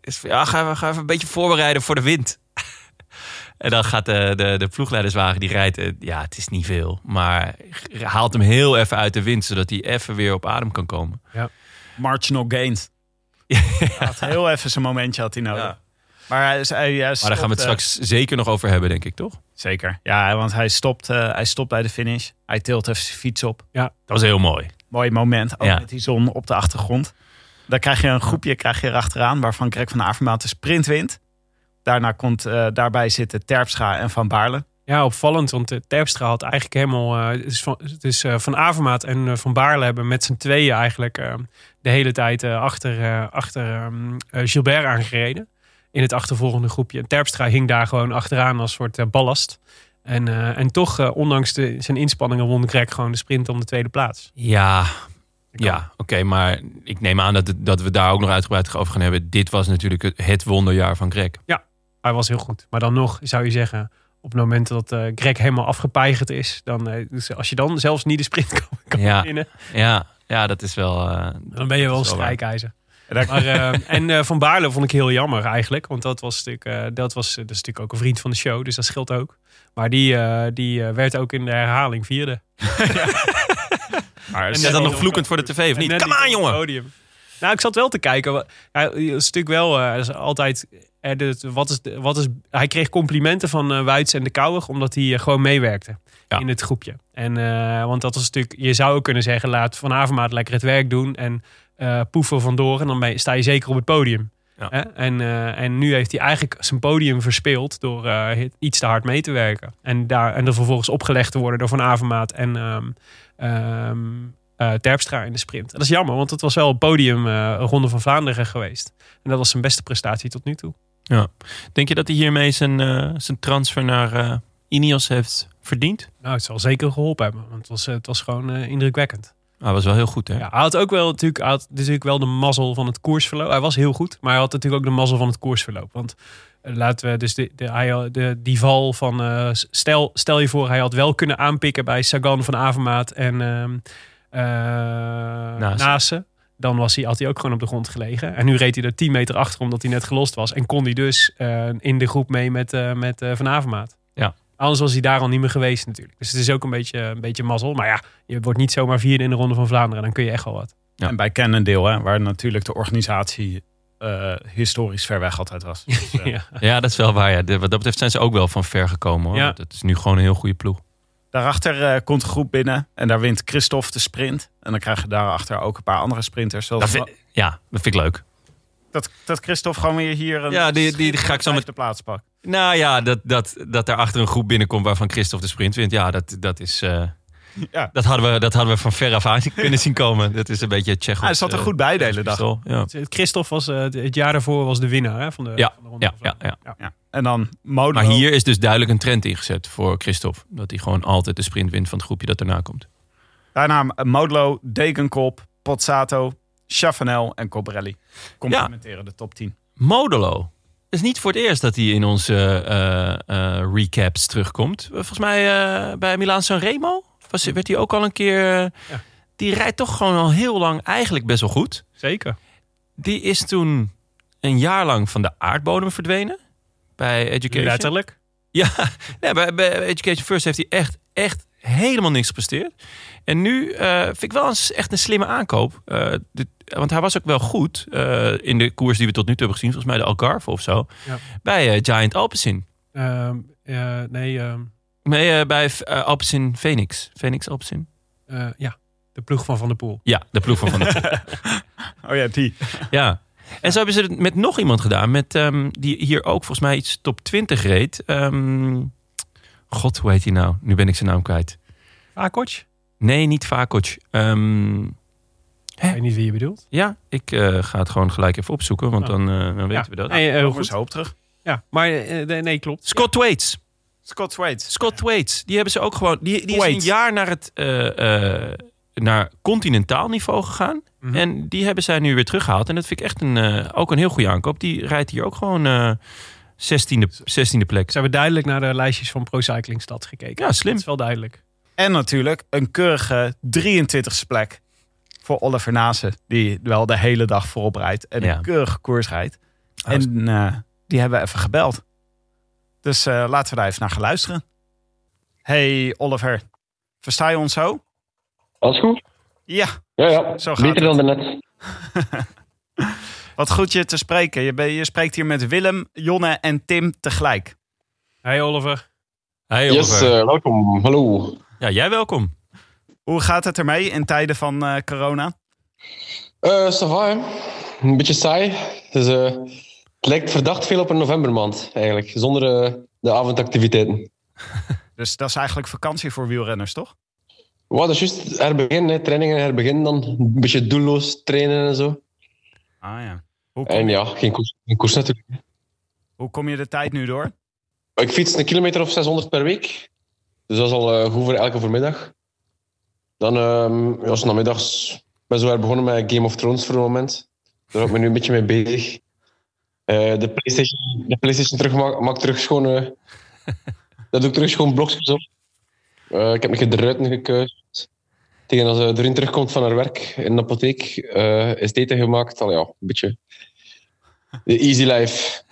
is, ja, ga, even- ga even een beetje voorbereiden voor de wind. en dan gaat de, de, de ploegleiderswagen, die rijdt... eh, ja, het is niet veel. Maar haalt hem heel even uit de wind... zodat hij even weer op adem kan komen. Marginal gains. Had heel even zijn momentje had hij nodig. Ja. Maar, hij, is- hij, hij Maar daar gaan we het straks zeker nog over hebben, denk ik, toch? Zeker. Ja, want hij stopt, eh, hij stopt bij de finish. Hij tilt even zijn fiets op. Dat was heel mooi. Mooi moment. Ook Ja. met die zon op de achtergrond. Dan krijg je een groepje krijg je erachteraan. Waarvan Greg van Avermaat de sprint wint. Daarna komt, eh, daarbij zitten Terpstra en Van Baarle. Ja, opvallend. Want uh, Terpstra had eigenlijk helemaal... eh, het is van, het is, eh, van Avermaat en eh, Van Baarle hebben met z'n tweeën eigenlijk... eh, de hele tijd eh, achter, eh, achter ehm, eh, Gilbert aangereden. In het achtervolgende groepje. En Terpstra hing daar gewoon achteraan als soort eh, ballast. En, eh, en toch, eh, ondanks de, zijn inspanningen, won Greg gewoon de sprint om de tweede plaats. Ja, ja oké. maar ik neem aan dat, het- dat we daar ook nog uitgebreid over gaan hebben. Dit was natuurlijk het, het wonderjaar van Greg. Hij was heel goed. Maar dan nog zou je zeggen, op het moment dat eh, Greg helemaal afgepeigerd is, dan, dus als je dan zelfs niet de sprint kan, kan Ja. winnen, Ja, ja dat is wel... dan ben je wel een strijkijzer. Maar, eh, en eh, Van Baarle vond ik heel jammer eigenlijk. Want dat was natuurlijk, eh, dat was, dat is natuurlijk ook een vriend van de show. Dus dat scheelt ook. Maar die, eh, die eh, werd ook in de herhaling vierde. Maar En Is net dat niet nog vloekend voor de tv of niet? Kom aan, jongen! Podium. Nou, ik zat wel te kijken. Hij is natuurlijk wel, eh, dat is altijd, eh, dit- wat is, wat is, hij kreeg complimenten van eh Wuits en de Kouwig, omdat hij eh, gewoon meewerkte Ja. in het groepje. En, eh, want dat was natuurlijk, je zou ook kunnen zeggen, laat Van Avermaat lekker het werk doen en eh poeven vandoor en dan ben je- sta je zeker op het podium. Ja. Hè? En, eh, en nu heeft hij eigenlijk zijn podium verspeeld door eh, iets te hard mee te werken. En, daar, en er vervolgens opgelegd te worden door Van Avermaat en eh, Terpstra in de sprint. Dat is jammer, want het was wel een podium Ronde van Vlaanderen geweest. En dat was zijn beste prestatie tot nu toe. Denk je dat hij hiermee zijn, zijn transfer naar Ineos heeft verdiend? Nou, het zal zeker geholpen hebben, want het was, het was gewoon indrukwekkend. Hij was wel heel goed, hè? Ja, hij had ook wel natuurlijk, hij had natuurlijk wel de mazzel van het koersverloop. Hij was heel goed, maar hij had natuurlijk ook de mazzel van het koersverloop. Want eh, laten we dus de, de, de, die val van eh, stel, stel je voor, hij had wel kunnen aanpikken bij Sagan van Avermaat en eh, Nase. Dan was hij, had hij ook gewoon op de grond gelegen. En nu reed hij er 10 meter achter omdat hij net gelost was. En kon hij dus in de groep mee met, met Van Avermaat. Ja. Anders was hij daar al niet meer geweest natuurlijk. Dus het is ook een beetje, een beetje mazzel. Maar ja, je wordt niet zomaar vierde in de Ronde van Vlaanderen. Dan kun je echt wel wat. Ja. En bij Cannondale, hè, waar natuurlijk de organisatie eh, historisch ver weg altijd was. Dus, eh, ja. Ja, dat is wel waar. Ja. De- wat dat betreft zijn ze ook wel van ver gekomen. Hoor. Ja. Dat is nu gewoon een heel goede ploeg. Daarachter eh, komt de groep binnen en daar wint Christophe de sprint. En dan krijg je daarachter ook een paar andere sprinters. Zoals Dat vind, ja, dat vind ik leuk. Dat, dat Christophe gewoon weer hier een Ja, die- die ga ik zo met- de plaats pakt. Nou ja, dat, dat, dat daar achter een groep binnenkomt waarvan Christophe de sprint wint. Ja, dat, dat is... eh, Ja. dat, hadden we, dat hadden we van ver af aan kunnen zien komen. Dat is een beetje Tsjechos. Hij zat er eh, goed bij de hele dag. pistool. Ja. Christophe was eh, het jaar daarvoor was de winnaar hè, van, de, Ja, van de Ronde ja, ja. Ja. En dan Modelo. Maar hier is dus duidelijk een trend ingezet voor Christophe. Dat hij gewoon altijd de sprint wint van het groepje dat erna komt. Daarna Modelo, Degenkop, Pozzato, Chavanel en Cobrelli. Complementeren de top 10. Modelo. Het is niet voor het eerst dat hij in onze eh, eh, recaps terugkomt. Volgens mij eh, bij Milaan Sanremo was, werd hij ook al een keer... eh, die rijdt toch gewoon al heel lang eigenlijk best wel goed. Zeker. Die is toen een jaar lang van de aardbodem verdwenen. Bij Education. Letterlijk. Ja, nee, bij, bij Education First heeft hij echt, echt helemaal niks gepresteerd. En nu eh, vind ik wel een, echt een slimme aankoop. Eh, dit- want hij was ook wel goed eh, in de koers die we tot nu toe hebben gezien. Volgens mij de Algarve of zo. Ja. Bij Giant Alpecin. Ehm, eh, nee, ehm, Nee, bij uh, Alpecin Phoenix. Phoenix Alpecin. eh, ja. De ploeg van Van der Poel. Ja, de ploeg van Van der Poel. Oh ja, die. Ja. En zo hebben ze het met nog iemand gedaan. Met, ehm, die hier ook volgens mij iets top 20 reed. Ehm, God, hoe heet hij nou? Nu ben ik zijn naam kwijt. Akotsch? Nee, niet Vakoc. Ehm, Ik weet niet wie je bedoelt. ja, ik eh, ga het gewoon gelijk even opzoeken. Want Oh. dan, eh, dan weten Ja. we dat. Nee, eh, heel goed. eens hoop terug. Ja, maar eh, nee, klopt. Scott Thwaites. Scott Thwaites. Scott. Die hebben ze ook gewoon... Die, die is een jaar naar het... eh, eh, naar continentaal niveau gegaan. Mhm. En die hebben zij nu weer teruggehaald. En dat vind ik echt een, eh, ook een heel goede aankoop. Die rijdt hier ook gewoon eh 16e, 16e plek. Ze hebben duidelijk naar de lijstjes van Pro Cycling Stats gekeken. Ja, slim. Dat is wel duidelijk. En natuurlijk een keurige 23e plek voor Oliver Nase. Die wel de hele dag voorop rijdt. En Ja. een keurige koers rijdt. Oh, En eh, die hebben we even gebeld. Dus eh, laten we daar even naar gaan luisteren. Hey Oliver, versta je ons zo? Alles goed? Ja, Ja, ja. Zo gaat Beter dan daarnet. wat goed je te spreken. Je, ben- je spreekt hier met Willem, Jonne en Tim tegelijk. Hey Oliver. Hey, Yes, Oliver. eh, welkom. Hallo. Ja, jij welkom. Hoe gaat het ermee in tijden van eh, corona? Eh ça va, hè? Een beetje saai. Dus, eh, het lijkt verdacht veel op een novembermaand, eigenlijk. Zonder eh, de avondactiviteiten. Dus dat is eigenlijk vakantie voor wielrenners, toch? Wat is juist herbeginnen, hè. trainingen herbeginnen dan. Een beetje doelloos trainen en zo. Ah ja. Hoe kom, En ja, geen koers, geen koers natuurlijk. hoe kom je de tijd nu door? Ik fiets een kilometer of 600 per week. Dus dat is al eh, goed voor elke voormiddag. Dan, ja, 's namiddags ben zo weer begonnen met Game of Thrones voor een moment. Daar ben ik me nu een beetje mee bezig. Eh, de PlayStation, de PlayStation terug maakt maak terug schoon. eh daar doe ik terug schoon blokjes op. Ik heb me de ruiten gekuist. Tegen als uh, erin terugkomt van haar werk in de apotheek, is het eten gemaakt. Al ja, een beetje. De easy life.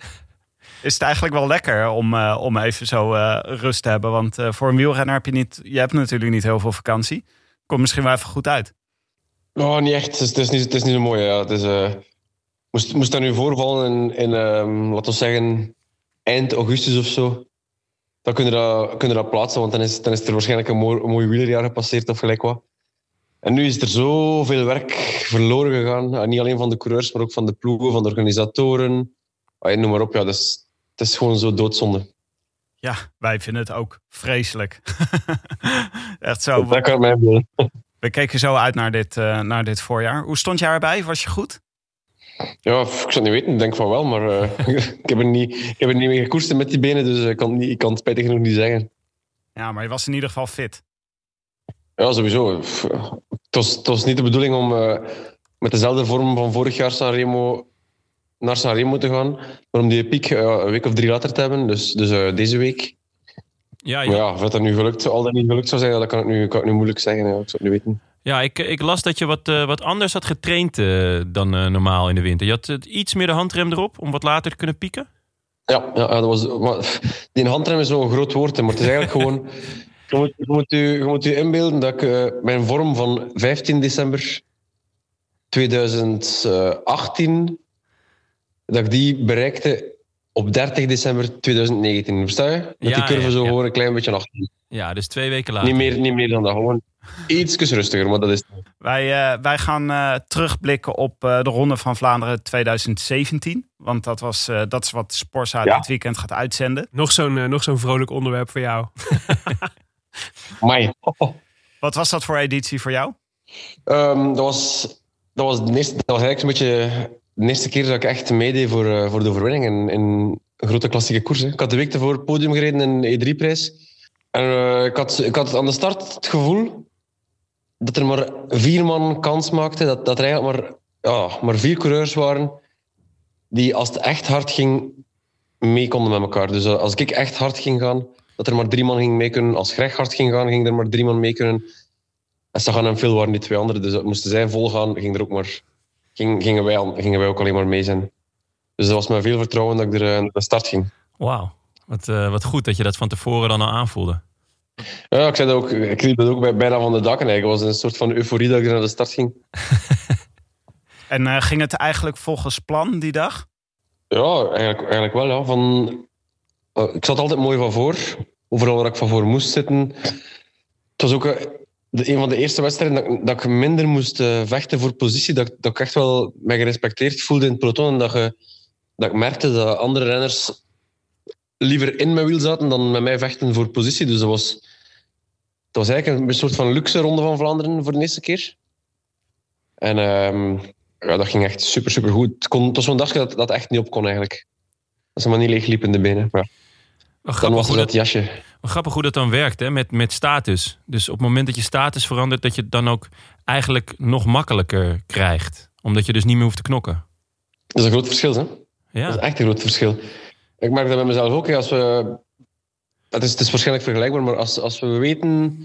Is het eigenlijk wel lekker om, eh, om even zo eh, rust te hebben? Want eh, voor een wielrenner heb je niet... Je hebt natuurlijk niet heel veel vakantie. Komt misschien wel even goed uit. Oh, niet echt. Het is, niet, het is niet zo mooi. Ja. Het is, moest, moest dat nu voorvallen in, in ehm, laten we zeggen, eind augustus of zo, dan kun je dat, kun je dat plaatsen, want dan is, dan is er waarschijnlijk een mooi, wielerjaar gepasseerd of gelijk wat. En nu is er zoveel werk verloren gegaan. En niet alleen van de coureurs, maar ook van de ploegen, van de organisatoren. Ah, noem maar op. Ja, dus, het is gewoon zo doodzonde. Ja, wij vinden het ook vreselijk. Echt zo. Dat kan mij. We keken zo uit naar dit, eh, naar dit voorjaar. Hoe stond je erbij? Was je goed? Ja, ik zou het niet weten. Ik denk van wel, maar eh, ik, heb er niet, ik heb er niet mee gekoerst met die benen, dus ik kan, het niet, ik kan het spijtig genoeg niet zeggen. Ja, maar je was in ieder geval fit. Ja, sowieso. Het was, het was niet de bedoeling om eh, met dezelfde vorm van vorig jaar Sanremo naar Sanremo te gaan, maar om die piek eh, een week of drie later te hebben, dus, dus eh, deze week. Ja, Maar ja. of dat nu gelukt, al dat niet gelukt zou zijn, dat kan ik nu, kan ik nu moeilijk zeggen. Ja. Ik zou het niet weten. ja ik, ik las dat je wat, eh, wat anders had getraind dan normaal in de winter. Je had iets meer de handrem erop om wat later te kunnen pieken. Ja, ja, dat was, maar, die handrem is zo'n groot woord, maar het is eigenlijk gewoon... Je moet, je, moet u, je moet u inbeelden dat ik mijn vorm van 15 december 2018, dat ik die bereikte op 30 december 2019. Versta je? Met Ja, die curve ja, zo ja. gewoon een klein beetje achter. Ja, dus twee weken later. Niet meer, niet meer dan dat, gewoon iets rustiger, maar dat is het. Wij, eh, wij gaan eh, terugblikken op eh, de Ronde van Vlaanderen 2017. Want dat, was, eh, dat is wat Sporza Ja. dit weekend gaat uitzenden. Nog zo'n nog zo'n vrolijk onderwerp voor jou. Amai. Wat was dat voor editie voor jou? Ehm, dat, was, dat, was dat was eigenlijk een beetje de eerste keer dat ik echt meedeed voor, eh, voor de overwinning in, een grote klassieke koers. Hè. Ik had de week ervoor podium gereden in de E3-prijs. En eh, ik, had, ik had aan de start het gevoel dat er maar vier man kans maakte. Dat, dat er eigenlijk maar, ja, maar vier coureurs waren die als het echt hard ging, mee konden met elkaar. Dus eh, als ik echt hard ging gaan, dat er maar drie man ging mee kunnen. Als Greg hard ging gaan, ging er maar drie man mee kunnen. En Sagan en Phil waren die twee anderen. Dus moesten zij volgaan, ging er ook maar, ging, gingen, wij, al- gingen wij ook alleen maar mee zijn. Dus dat was met veel vertrouwen dat ik er eh, naar de start ging. Wauw. Wat, eh, wat goed dat je dat van tevoren dan al aanvoelde. Ja, ik zei dat ook. Ik liep dat ook bij, bijna van de daken. eigenlijk. Het was een soort van euforie dat ik er naar de start ging. En eh, ging het eigenlijk volgens plan die dag? Ja, eigenlijk, eigenlijk wel. Ja. Van, ik zat altijd mooi van voor. Overal waar ik van voor moest zitten. Het was ook de, een van de eerste wedstrijden dat, dat ik minder moest eh, vechten voor positie. Dat, dat ik echt wel mij gerespecteerd voelde in het peloton. En dat, je, dat ik merkte dat andere renners liever in mijn wiel zaten dan met mij vechten voor positie. Dus dat was, dat was eigenlijk een soort van luxe ronde van Vlaanderen voor de eerste keer. En ehm, ja, dat ging echt super, super goed. Het, kon, het was zo'n dagje dat dat echt niet op kon eigenlijk. Dat ze maar niet leeg liepen in de benen. Maar Wat dan grappig, was hoe er dat, dat jasje. wat grappig hoe dat dan werkt hè? Met, met status. Dus op het moment dat je status verandert, dat je het dan ook eigenlijk nog makkelijker krijgt. Omdat je dus niet meer hoeft te knokken. Dat is een groot verschil, hè? Ja. Dat is echt een groot verschil. Ik merk dat bij mezelf ook. Als we, het, is, het is waarschijnlijk vergelijkbaar, maar als, als we weten...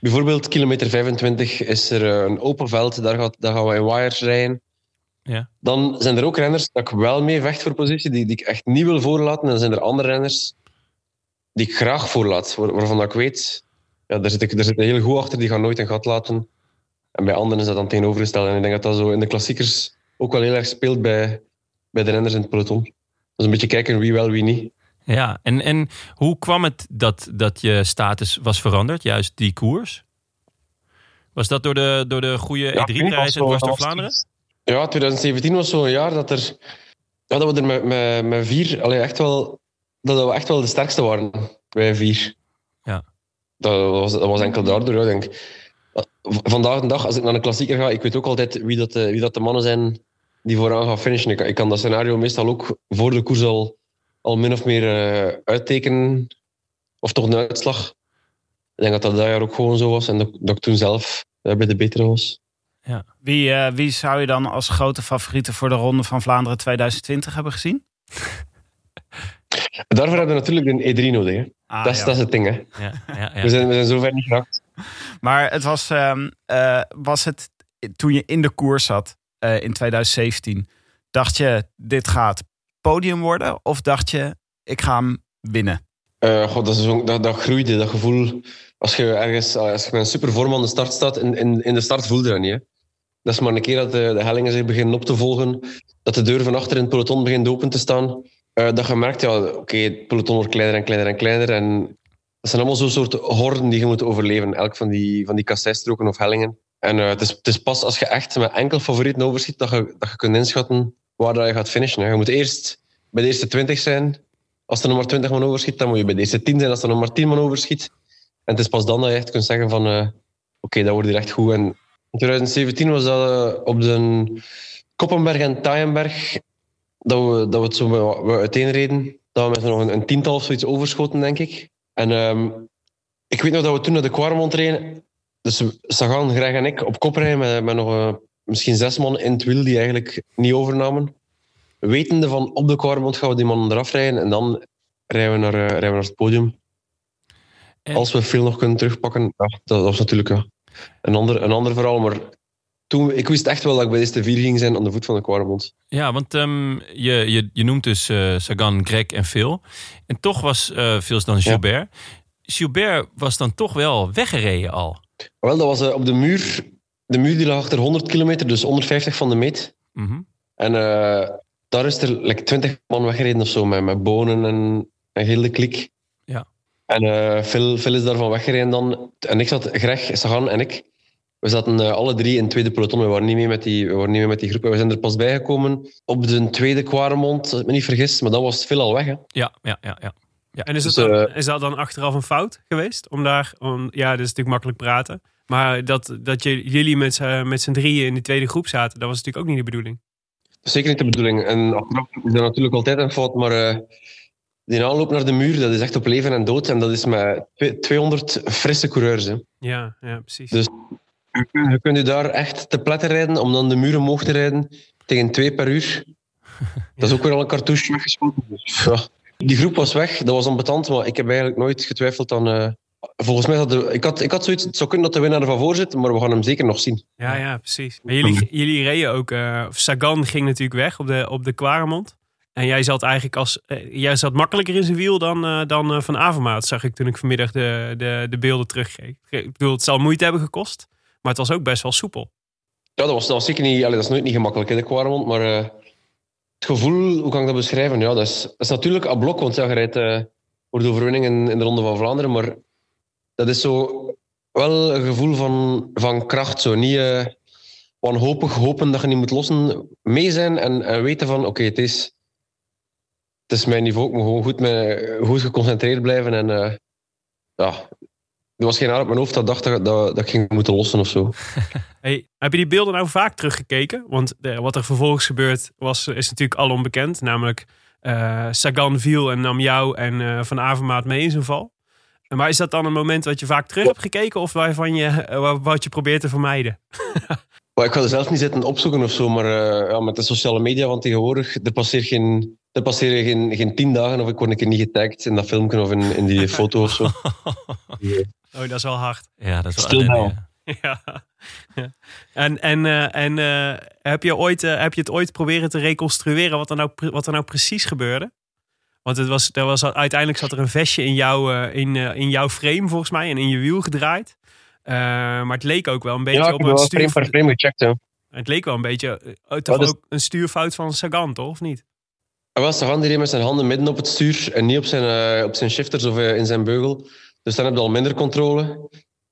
Bijvoorbeeld kilometer 25 is er eh, een open veld, daar, gaat, daar gaan we in wires rijden. Ja. Dan zijn er ook renners dat ik wel mee vecht voor positie, die, die ik echt niet wil voorlaten. En dan zijn er andere renners die ik graag voorlaat, waar- waarvan ik weet... Ja, daar zit ik daar zit heel goed achter, die gaan nooit een gat laten. En bij anderen is dat dan tegenovergesteld. En ik denk dat dat zo in de klassiekers ook wel heel erg speelt bij, bij de renners in het peloton. Dus een beetje kijken wie wel, wie niet. Ja, en, en hoe kwam het dat, dat je status was veranderd, juist die koers? Was dat door de, door de goede Ja, ik weet niet, E3-reis in dwars door Vlaanderen? Ja, 2017 was zo'n jaar dat, er, ja, dat we er met, met, met vier allee, echt wel, dat we echt wel de sterkste waren. Wij vier. Ja. Dat was, dat was enkel daardoor, ja, denk ik. Vandaag de dag, als ik naar een klassieker ga, ik weet ook altijd wie dat de, wie dat de mannen zijn die vooraan gaan finishen. Ik, kan- ik kan dat scenario meestal ook voor de koers al, al min of meer eh, uittekenen. Of toch een uitslag. Ik denk dat dat dat jaar ook gewoon zo was. En dat, dat ik toen zelf eh, bij de betere was. Wie, eh, wie zou je dan als grote favorieten voor de Ronde van Vlaanderen 2020 hebben gezien? Daarvoor hebben we natuurlijk een E3 nodig. Hè. Ah, dat, is, ja. dat is het ding. Hè. Ja, ja, ja. We, zijn, we zijn zover niet geraakt. Maar het was, ehm, eh, was het toen je in de koers zat eh, in 2017, dacht je dit gaat podium worden? Of dacht je ik ga hem winnen? Eh, god, dat, is dat, dat groeide, dat gevoel. Als je ergens als je met een supervorm aan de start staat, in, in, in de start voelde je dat niet. Hè. Dat is maar een keer dat de, de hellingen zich beginnen op te volgen, dat de deur van achter in het peloton begint open te staan. Eh, dat je merkt, ja, oké, het peloton wordt kleiner en kleiner en kleiner. En dat zijn allemaal zo'n soort horden die je moet overleven, elk van die, van die kasseistroken of hellingen. En eh, het, is, het is pas als je echt met enkel favorieten overschiet, dat je, dat je kunt inschatten waar dat je gaat finishen. Je moet eerst bij de eerste 20 zijn, als er nog maar 20 man overschiet, dan moet je bij de eerste 10 zijn als er nog maar 10 man overschiet. En het is pas dan dat je echt kunt zeggen van eh, oké, dat wordt hier echt goed. En in 2017 was dat op de Koppenberg en Taaienberg dat we, dat we het zo we, uiteenreden. Dat we met nog een, een tiental of zoiets overschoten, denk ik. En ehm, ik weet nog dat we toen naar de Quaremont reden. Dus Sagan, Greg en ik op kop rijden met, met nog eh, misschien zes man in het wiel die eigenlijk niet overnamen. Wetende van op de Quaremont gaan we die mannen eraf rijden en dan rijden we naar, eh, rijden we naar het podium. En- Als we veel nog kunnen terugpakken, ja, dat, dat was natuurlijk een, ander, een ander verhaal. Maar toen, ik wist echt wel dat ik bij deze vier ging zijn aan de voet van de Quaremont. Ja, want ehm, je, je, je noemt dus eh, Sagan, Greg en Phil. En toch was eh Phil's dan Gilbert. Gilbert was dan toch wel weggereden al. Wel, dat was eh, op de muur. De muur die lag achter 100 kilometer, dus 150 van de meet. Mhm. En daar is er like, 20 man weggereden of zo, met, met bonen en, en heel de klik. Ja. En Phil, Phil is daarvan weggereden dan. En ik zat, Greg, Sagan en ik, we zaten eh, alle drie in het tweede peloton. We waren niet mee met die, we waren niet mee met die groep. En we zijn er pas bijgekomen op de tweede Quaremont, als ik me niet vergis. Maar dat was Phil al weg. Hè. Ja, ja, ja, ja. En is, Dus, het dan, eh, is dat dan achteraf een fout geweest? Om daar, om, ja, dat is natuurlijk makkelijk praten. Maar dat, dat je, jullie met, z'n- met z'n drieën in de tweede groep zaten, dat was natuurlijk ook niet de bedoeling. Zeker niet de bedoeling. En achteraf is dat natuurlijk altijd een fout, maar eh, die aanloop naar de muur, dat is echt op leven en dood. En dat is met twe- 200 frisse coureurs. Hè. Ja, ja precies. Dus- Je kunt- je daar echt te pletten rijden om dan de muur omhoog te rijden tegen 2 per uur. Dat is ook weer al een cartouche weggeschoten. Dus, ja. Die groep was weg, dat was ambetant, maar ik heb eigenlijk nooit getwijfeld aan, eh, volgens mij, had de, ik, had, ik had zoiets, het zou kunnen dat de winnaar ervan voor zit, maar we gaan hem zeker nog zien. Ja, ja, precies. Maar jullie, jullie reden ook... eh, Sagan ging natuurlijk weg op de, op de Quaremont. En jij zat eigenlijk als... eh, jij zat makkelijker in zijn wiel dan, dan Van Avermaat, zag ik toen ik vanmiddag de, de, de beelden terugkeek. Ik bedoel, het zal moeite hebben gekost. Maar het was ook best wel soepel. Ja, dat was, dat zeker niet, dat is nooit niet gemakkelijk, hè, de Quaremont, maar eh, het gevoel, hoe kan ik dat beschrijven? Ja, dat is, is natuurlijk een blok, want ja, je rijdt eh, voor de overwinning in, in de Ronde van Vlaanderen, maar dat is zo wel een gevoel van, van kracht, zo niet eh, wanhopig hopen dat je niet moet lossen, mee zijn en, en weten van, oké, het is het is mijn niveau, ik moet gewoon goed, met, goed geconcentreerd blijven en ja, er was geen haar op mijn hoofd dat dacht dat, dat, dat ik ging moeten lossen of zo. Hey, heb je die beelden nou vaak teruggekeken? Want de- wat er vervolgens gebeurd was, is natuurlijk al onbekend. Namelijk eh, Sagan viel en nam jou en eh, Van Avermaat mee in zijn val. Maar is dat dan een moment wat je vaak terug hebt gekeken of waarvan je, eh, wa- wat je probeert te vermijden? Ik ga er zelf niet zitten opzoeken of zo, maar eh, ja, met de sociale media van tegenwoordig, er passeert geen, er passeren geen, geen tien dagen of ik word een keer niet getagd in dat filmpje of in, in die foto of zo. Oh, dat is wel hard. Ja, dat is wel Stil nou. Ja. Ja. En, en, eh, en eh, heb, je ooit, eh, heb je het ooit proberen te reconstrueren wat er nou, pre- wat er nou precies gebeurde? Want het was, er was, uiteindelijk zat er een vestje in, jou, eh, in, in jouw frame volgens mij en in je wiel gedraaid. Eh, maar het leek ook wel een beetje Ja, op heb een stuur... frame per frame gecheckt. Hè. Het leek wel een beetje toch Wat is- ook een stuurfout van Sagan, toch? Of niet? Hij was Sagan die reed met zijn handen midden op het stuur en niet op zijn, eh, op zijn shifters of in zijn beugel. Dus dan heb je al minder controle.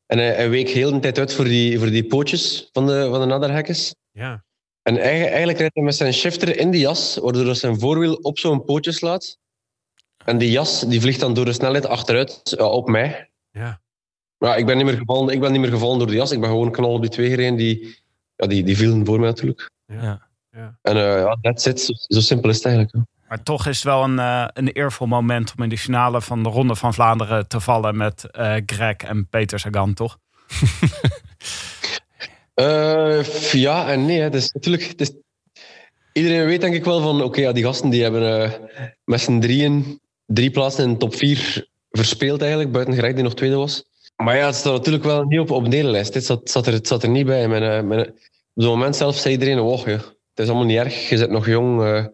En hij, hij week heel de tijd uit voor die, voor die pootjes van de, van de naderhekkers. Ja. En eigen- eigenlijk rijdt hij met zijn shifter in die jas, waardoor hij zijn voorwiel op zo'n pootje slaat. En die jas die vliegt dan door de snelheid achteruit ja, op mij. Ja. Maar ik ben, niet meer gevallen, ik ben niet meer gevallen door de jas. Ik ben gewoon knal op die twee gereden. Die, ja, die, die vielen voor mij natuurlijk. Ja. En eh, ja, that's it. Zo, zo simpel is het eigenlijk. hè. Maar toch is het wel een, eh, een eervol moment om in de finale van de Ronde van Vlaanderen te vallen met eh, Greg en Peter Sagan, toch? Eh, ja en nee. Het is natuurlijk, het is, iedereen weet denk ik wel van, oké, ja, die gasten die hebben met z'n drieën drie plaatsen in de top vier verspeeld eigenlijk, buiten Greg die nog tweede was. Maar ja, het staat natuurlijk wel niet op, op de lijst. Dit zat, zat, er, zat er niet bij. Op het moment zelf zei iedereen, ja, het is allemaal niet erg, je bent nog jong.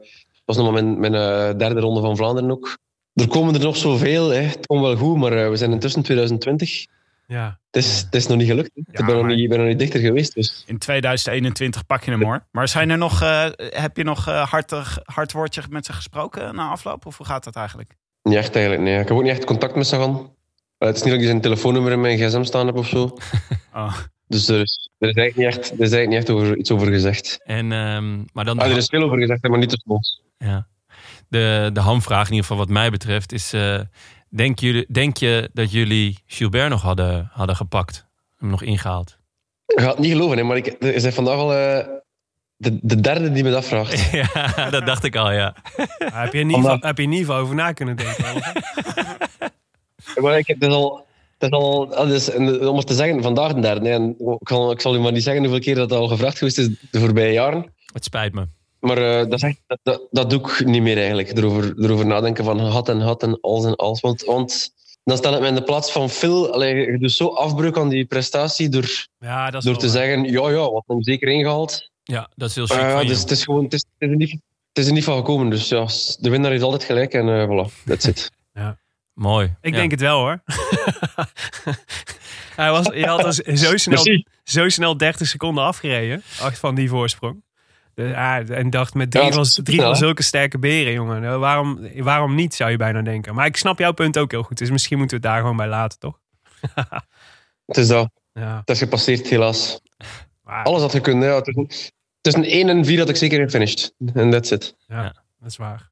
Was nog maar mijn, mijn eh, derde ronde van Vlaanderen ook. Er komen er nog zoveel, hè. het komt wel goed, maar eh, we zijn intussen 2020. Ja. Het is, het is nog niet gelukt. hè. ik ben nog niet, ik ben nog niet dichter geweest. Dus. In 2021 pak je hem hoor. Maar zijn er nog, eh, heb je nog hartig, hard woordje met ze gesproken na afloop? Of hoe gaat dat eigenlijk? Niet echt eigenlijk, nee. Ik heb ook niet echt contact met Sagan. Eh, het is niet dat ik zijn telefoonnummer in mijn gsm staan heb of zo. Oh. Dus er is, er is eigenlijk niet echt, er is eigenlijk niet echt over, iets over gezegd. En, ehm, maar dan Ah, er is veel over gezegd, maar niet tussen ons. Ja. De, de hamvraag, in ieder geval wat mij betreft, is: eh, denk, jullie, denk je dat jullie Gilbert nog hadden, hadden gepakt? Hem nog ingehaald? Je gaat het niet geloven, hè, maar ik, er is vandaag al eh, de, de derde die me dat vraagt. ja, dat dacht ik al, ja. Heb, je er niet Omdat- van- heb je er niet van over na kunnen denken? Maar ik, het is al... Het is al dus, en, om het te zeggen, vandaag de derde. En ik, zal, ik zal u maar niet zeggen hoeveel keer dat al gevraagd geweest is de voorbije jaren. Het spijt me. Maar eh, dat, echt, dat, dat, doe ik niet meer eigenlijk. Erover, erover nadenken van had en had en als en als. Want, want dan stel ik me in de plaats van Phil. Allee, je doet zo afbreuk aan die prestatie door, Ja, dat is door te waar. zeggen: ja, ja, wat hem zeker ingehaald. Ja, dat is heel chic Eh, van je. dus het is gewoon, het is, het is, er niet, het is er niet van gekomen. Dus ja, de winnaar is altijd gelijk en eh voilà, that's it. Mooi. Ik Ja. denk het wel hoor. Hij was, je had dus zo snel, zo snel 30 seconden afgereden. Acht van die voorsprong. Ja, en dacht met drie, Ja, het van, is drie van zulke sterke beren, jongen. Nou, waarom, waarom niet, zou je bijna denken. Maar ik snap jouw punt ook heel goed. Dus misschien moeten we het daar gewoon bij laten, toch? Het is dat. Ja. Het is gepasseerd, helaas. Maar, Alles had gekund. Ja. Tussen, tussen 1 en 4 had ik zeker gefinished. En that's it. dat is waar.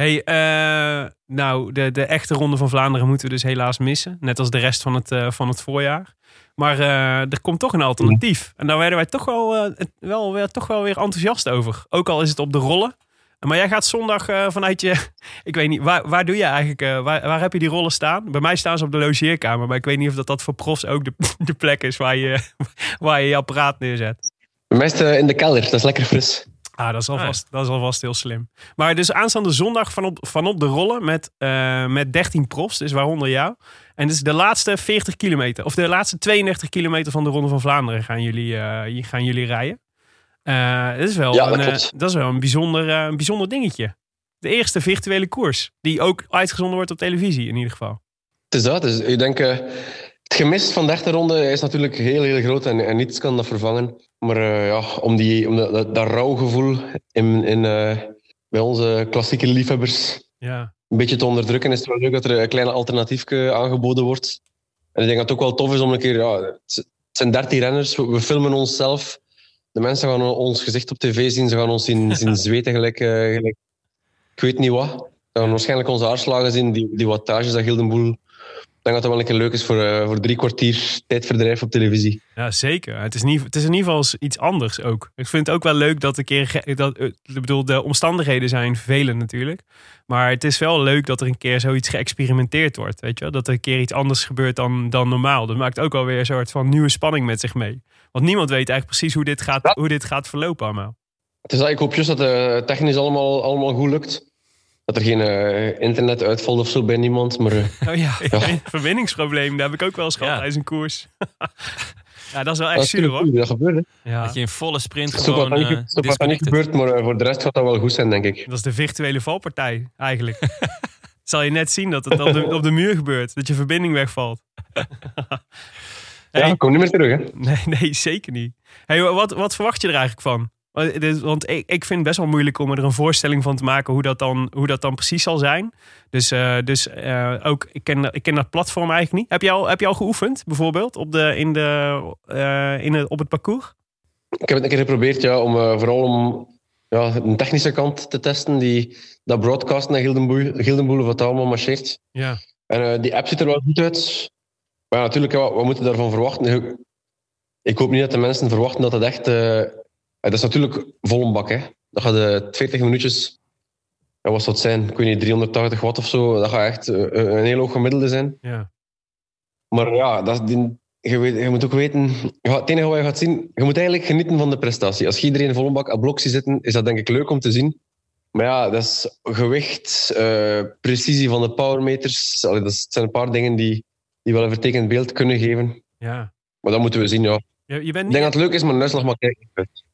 Hey, eh, nou, de, de echte Ronde van Vlaanderen moeten we dus helaas missen. Net als de rest van het, eh, van het voorjaar. Maar eh, er komt toch een alternatief. En daar werden wij toch wel, wel, weer, toch wel weer enthousiast over. Ook al is het op de rollen. Maar jij gaat zondag vanuit je... Ik weet niet, waar, waar doe je eigenlijk... waar, waar heb je die rollen staan? Bij mij staan ze op de logeerkamer. Maar ik weet niet of dat, dat voor profs ook de, de plek is waar je, waar je je apparaat neerzet. Bij mij is in de kelder. Dat is lekker fris. Ah, dat is, Ah, ja. alvast, dat is alvast heel slim. Maar dus aanstaande zondag vanop, vanop de rollen met, eh, met 13 profs, dus waaronder jou. En dus de laatste 40 kilometer, of de laatste 32 kilometer van de Ronde van Vlaanderen gaan jullie, eh, gaan jullie rijden. Eh, dat, is wel Ja, dat een, dat is wel een bijzonder, eh, een bijzonder dingetje. De eerste virtuele koers, die ook uitgezonden wordt op televisie in ieder geval. Het is dat. Dus ik denk, eh, het gemis van de echte ronde is natuurlijk heel, heel groot en, en niets kan dat vervangen. Maar eh, ja, om, die, om dat, dat, dat rouwgevoel in, in, eh, bij onze klassieke liefhebbers Ja, een beetje te onderdrukken, is het wel leuk dat er een kleine alternatiefje aangeboden wordt. En ik denk dat het ook wel tof is om een keer... Ja, het zijn dertig renners, we, we filmen onszelf. De mensen gaan ons gezicht op tv zien, ze gaan ons zien, zien zweten gelijk, eh, gelijk... Ik weet niet wat. Ze gaan waarschijnlijk onze haarslagen zien, die, die wattages dat Gildenboel... denk dat dat wel een keer leuk is voor, eh, voor drie kwartier tijdverdrijf op televisie. Ja, zeker. Het is, niet, het is in ieder geval iets anders ook. Ik vind het ook wel leuk dat een keer. Dat, eh, ik bedoel, de omstandigheden zijn vervelend natuurlijk. Maar het is wel leuk dat er een keer zoiets geëxperimenteerd wordt. Weet je? Dat er een keer iets anders gebeurt dan, dan normaal. Dat maakt ook alweer een soort van nieuwe spanning met zich mee. Want niemand weet eigenlijk precies hoe dit gaat, hoe dit gaat verlopen allemaal. Het is ik hoop dat het technisch allemaal, allemaal goed lukt. Dat er geen eh, internet uitvalt of zo bij niemand. Maar eh, Oh ja, verbindingsprobleem. Dat heb ik ook wel eens gehad Ja. tijdens een koers. ja, dat is wel dat echt is zuur hoor. dat gebeurt. hè. Ja. Dat je in volle sprint wat gewoon dat niet, eh, wat dat niet gebeurt, maar voor de rest gaat dat wel goed zijn, denk ik. Dat is de virtuele valpartij, eigenlijk. Zal je net zien dat het op de, op de muur gebeurt. Dat je verbinding wegvalt. Ja, Hey. ik kom niet meer terug. Hè. Nee, nee, zeker niet. Hey, wat, wat verwacht je er eigenlijk van? Want ik, ik vind het best wel moeilijk om er een voorstelling van te maken hoe dat dan, hoe dat dan precies zal zijn. Dus, eh, dus eh, ook, ik ken, ik ken dat platform eigenlijk niet. Heb je al, heb je al geoefend, bijvoorbeeld, op, de, in de, eh, in het, op het parcours? Ik heb het een keer geprobeerd, ja, om, vooral om ja, een technische kant te testen. Die, dat broadcasten naar Gildenboel, Gildenboel of wat allemaal marcheert. Ja. En die app ziet er wel goed uit. Maar ja, natuurlijk, wat, wat moeten we daarvan verwachten? Ik hoop niet dat de mensen verwachten dat het echt... eh, dat is natuurlijk vol een bak, hè. Dat gaat de 40 minuutjes... Ja, wat zou het zijn? Ik weet niet, 380 watt of zo. Dat gaat echt eh, een heel hoog gemiddelde zijn. Ja. Maar ja, dat, die, je, weet, je moet ook weten... het enige wat je gaat zien... Je moet eigenlijk genieten van de prestatie. Als je iedereen vol een bak aan blok ziet zitten, is dat denk ik leuk om te zien. Maar ja, dat is gewicht, eh, precisie van de powermeters. Allee, dat zijn een paar dingen die, die wel een vertekend beeld kunnen geven. ja. Maar dat moeten we zien, ja. Je, je bent Ik niet denk dat het leuk is, maar een uitslag maar kijken.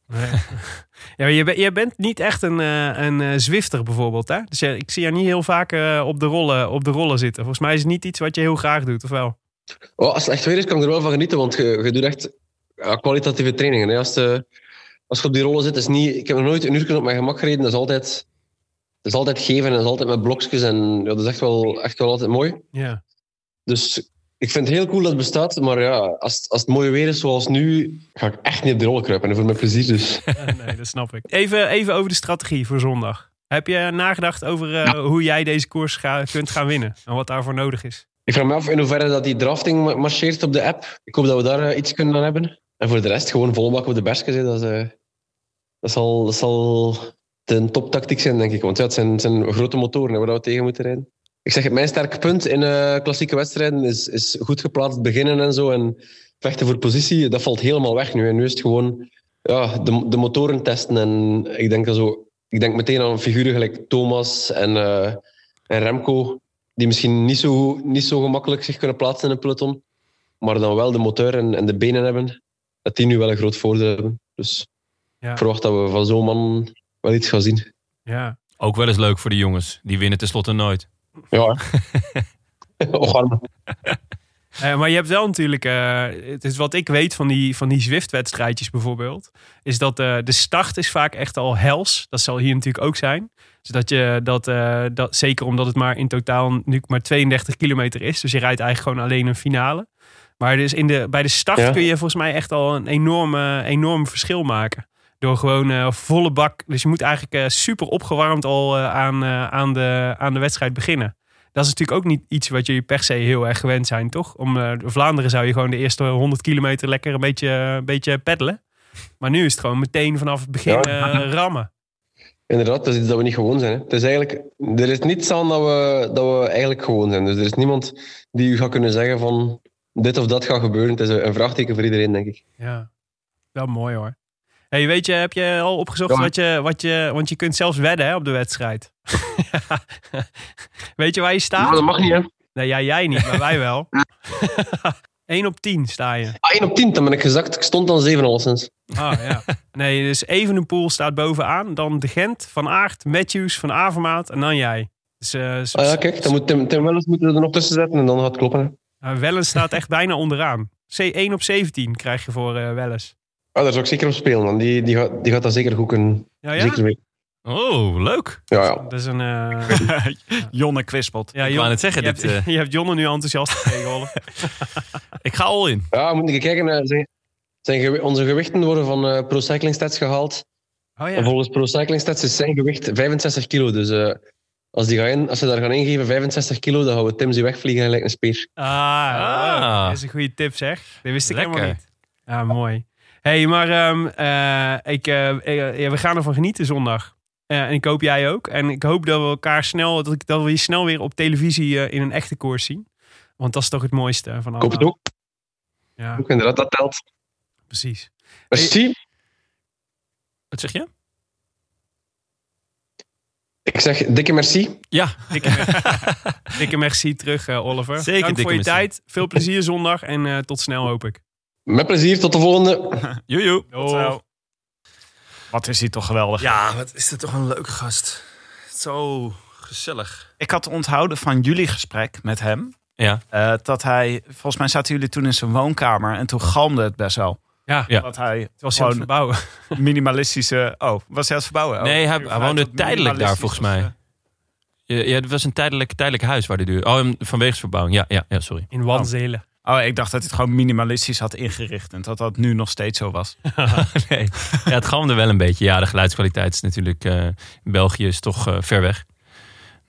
Nee. Ja, maar je, bent- je bent niet echt een, eh, een eh, Zwifter bijvoorbeeld, hè? Dus je- ik zie je niet heel vaak eh, op, de rollen, op de rollen zitten. Volgens mij is het niet iets wat je heel graag doet, of wel? Oh, als het echt weer is, kan ik er wel van genieten, want je, je doet echt ja, kwalitatieve trainingen. Hè. Als, de, als je op die rollen zit, is niet... Ik heb nog nooit een uur op mijn gemak gereden. Dat is altijd, dat is altijd geven en dat is altijd met blokjes. En ja, dat is echt wel, echt wel altijd mooi. Ja. Dus ik vind het heel cool dat het bestaat. Maar ja, als, als het mooi weer is zoals nu, ga ik echt niet op de rollen kruipen. En voor mijn plezier dus. nee, dat snap ik. Even, even over de strategie voor zondag. Heb je nagedacht over eh, hoe jij deze koers ga- kunt gaan winnen? En wat daarvoor nodig is? Ik vraag me af in hoeverre dat die drafting ma- marcheert op de app. Ik hoop dat we daar eh, iets kunnen aan hebben. En voor de rest gewoon volle bak op de berskes. hè. Dat, is, eh, dat, zal, dat zal de toptactiek zijn, denk ik. Want ja, het zijn, het zijn grote motoren hè, waar we tegen moeten rijden. Ik zeg het, mijn sterke punt in eh, klassieke wedstrijden is, is goed geplaatst beginnen en zo. En vechten voor positie, dat valt helemaal weg nu. En nu is het gewoon ja, de, de motoren testen. En ik denk, dat zo, ik denk meteen aan figuren gelijk Thomas en, eh, en Remco die misschien niet zo, niet zo gemakkelijk zich kunnen plaatsen in een peloton, maar dan wel de motor en, en de benen hebben, dat die nu wel een groot voordeel hebben. Dus Ja. ik verwacht dat we van zo'n man wel iets gaan zien. Ja. Ook wel eens leuk voor de jongens. Die winnen tenslotte nooit. Ja. Eh, maar je hebt wel natuurlijk, eh, het is wat ik weet van die, van die Zwift-wedstrijdjes bijvoorbeeld, is dat eh, de start is vaak echt al hels. Dat zal hier natuurlijk ook zijn. Dus dat je dat, eh, dat, zeker omdat het maar in totaal nu maar 32 kilometer is. Dus je rijdt eigenlijk gewoon alleen een finale. Maar dus in de, bij de start Ja. kun je volgens mij echt al een enorme, enorm verschil maken. Door gewoon eh, volle bak. Dus je moet eigenlijk eh, super opgewarmd al eh, aan, aan, de, aan de wedstrijd beginnen. Dat is natuurlijk ook niet iets wat jullie per se heel erg gewend zijn, toch? Om Vlaanderen zou je gewoon de eerste 100 kilometer lekker een beetje, een beetje peddelen. Maar nu is het gewoon meteen vanaf het begin Ja. rammen. Inderdaad, dat is iets dat we niet gewoon zijn. Hè. Het is eigenlijk, er is niets aan dat we, dat we eigenlijk gewoon zijn. Dus er is niemand die u gaat kunnen zeggen van dit of dat gaat gebeuren. Het is een een vraagteken voor iedereen, denk ik. Ja, wel mooi hoor. Hey, weet je, heb je al opgezocht Ja. wat, je, wat je... Want je kunt zelfs wedden hè, op de wedstrijd. weet je waar je staat? Maar dat mag niet, hè. Nee, ja, jij niet, maar wij wel. 1 op 10 sta je. Ah, 1 op 10, dan ben ik gezakt. Ik stond dan 7 alleszins. Ah, ja. Nee, dus Evenepoel staat bovenaan. Dan De Gent, Van Aert, Matthews, Van Avermaat en dan jij. Dus eh, Ah ja, kijk, dan moet Tim, Tim Wellens moeten we er nog tussen zetten en dan gaat het kloppen. Hè. eh, Wellens staat echt bijna onderaan. C 1 op 17 krijg je voor Wellens. Ah, daar zou ik zeker op spelen, man. Die, die, gaat, die gaat dat zeker goed kunnen. Ja, ja? Zeker. Oh, leuk. Ja, ja. Dat is een... eh, Jonne Kwispelt. ja, Ik Jon- wou net zeggen, je, dit, hebt, eh, je hebt Jonne nu enthousiast gekregen. Ik ga all in. ja, we moeten even kijken. eh, Zijn, zijn gewi- onze gewichten worden van eh, Pro Cycling Stats gehaald. Oh En ja. volgens Pro Cycling Stats is zijn gewicht 65 kilo. Dus eh, als, die gaan in, als ze daar gaan ingeven 65 kilo, dan gaan we Tim ze wegvliegen en lijkt een speer. Ah, Ah. dat is een goede tip zeg. Dat wist ik Lekker. helemaal niet. Ja, mooi. Hey, maar ehm, eh, ik, eh, eh, ja, we gaan ervan genieten zondag. Eh, en ik hoop jij ook. En ik hoop dat we elkaar snel, dat, ik, dat we je snel weer op televisie eh, in een echte koers zien. Want dat is toch het mooiste van Ik hoop het ook. Ja, ook. Inderdaad, dat telt. precies. Merci. Wat zeg je? Ik zeg dikke merci. Ja, Dikke, mer- dikke merci terug, eh, Oliver. Zeker Dank voor je merci. tijd. Veel plezier zondag en eh, tot snel hoop ik. Met plezier, tot de volgende. joejoe. Wat is hij toch geweldig. Ja, wat is dit toch een leuke gast. Zo gezellig. Ik had onthouden van jullie gesprek met hem. Ja. eh, dat hij, volgens mij zaten jullie toen in zijn woonkamer en toen galmde het best wel. Ja, Ja. Dat hij het was gewoon verbouwen. minimalistische. Oh, was hij aan het verbouwen? Oh, Nee, hij- woonde tijdelijk daar, volgens mij. ja, het was een tijdelijk, tijdelijk huis waar hij duurde. Oh, vanwege verbouwing. Ja, ja, ja, sorry. In Wanzelen. Oh, ik dacht dat hij het gewoon minimalistisch had ingericht en dat dat nu nog steeds zo was. nee. Ja, het galmde wel een beetje. Ja, de geluidskwaliteit is natuurlijk... eh, in België is toch eh, ver weg.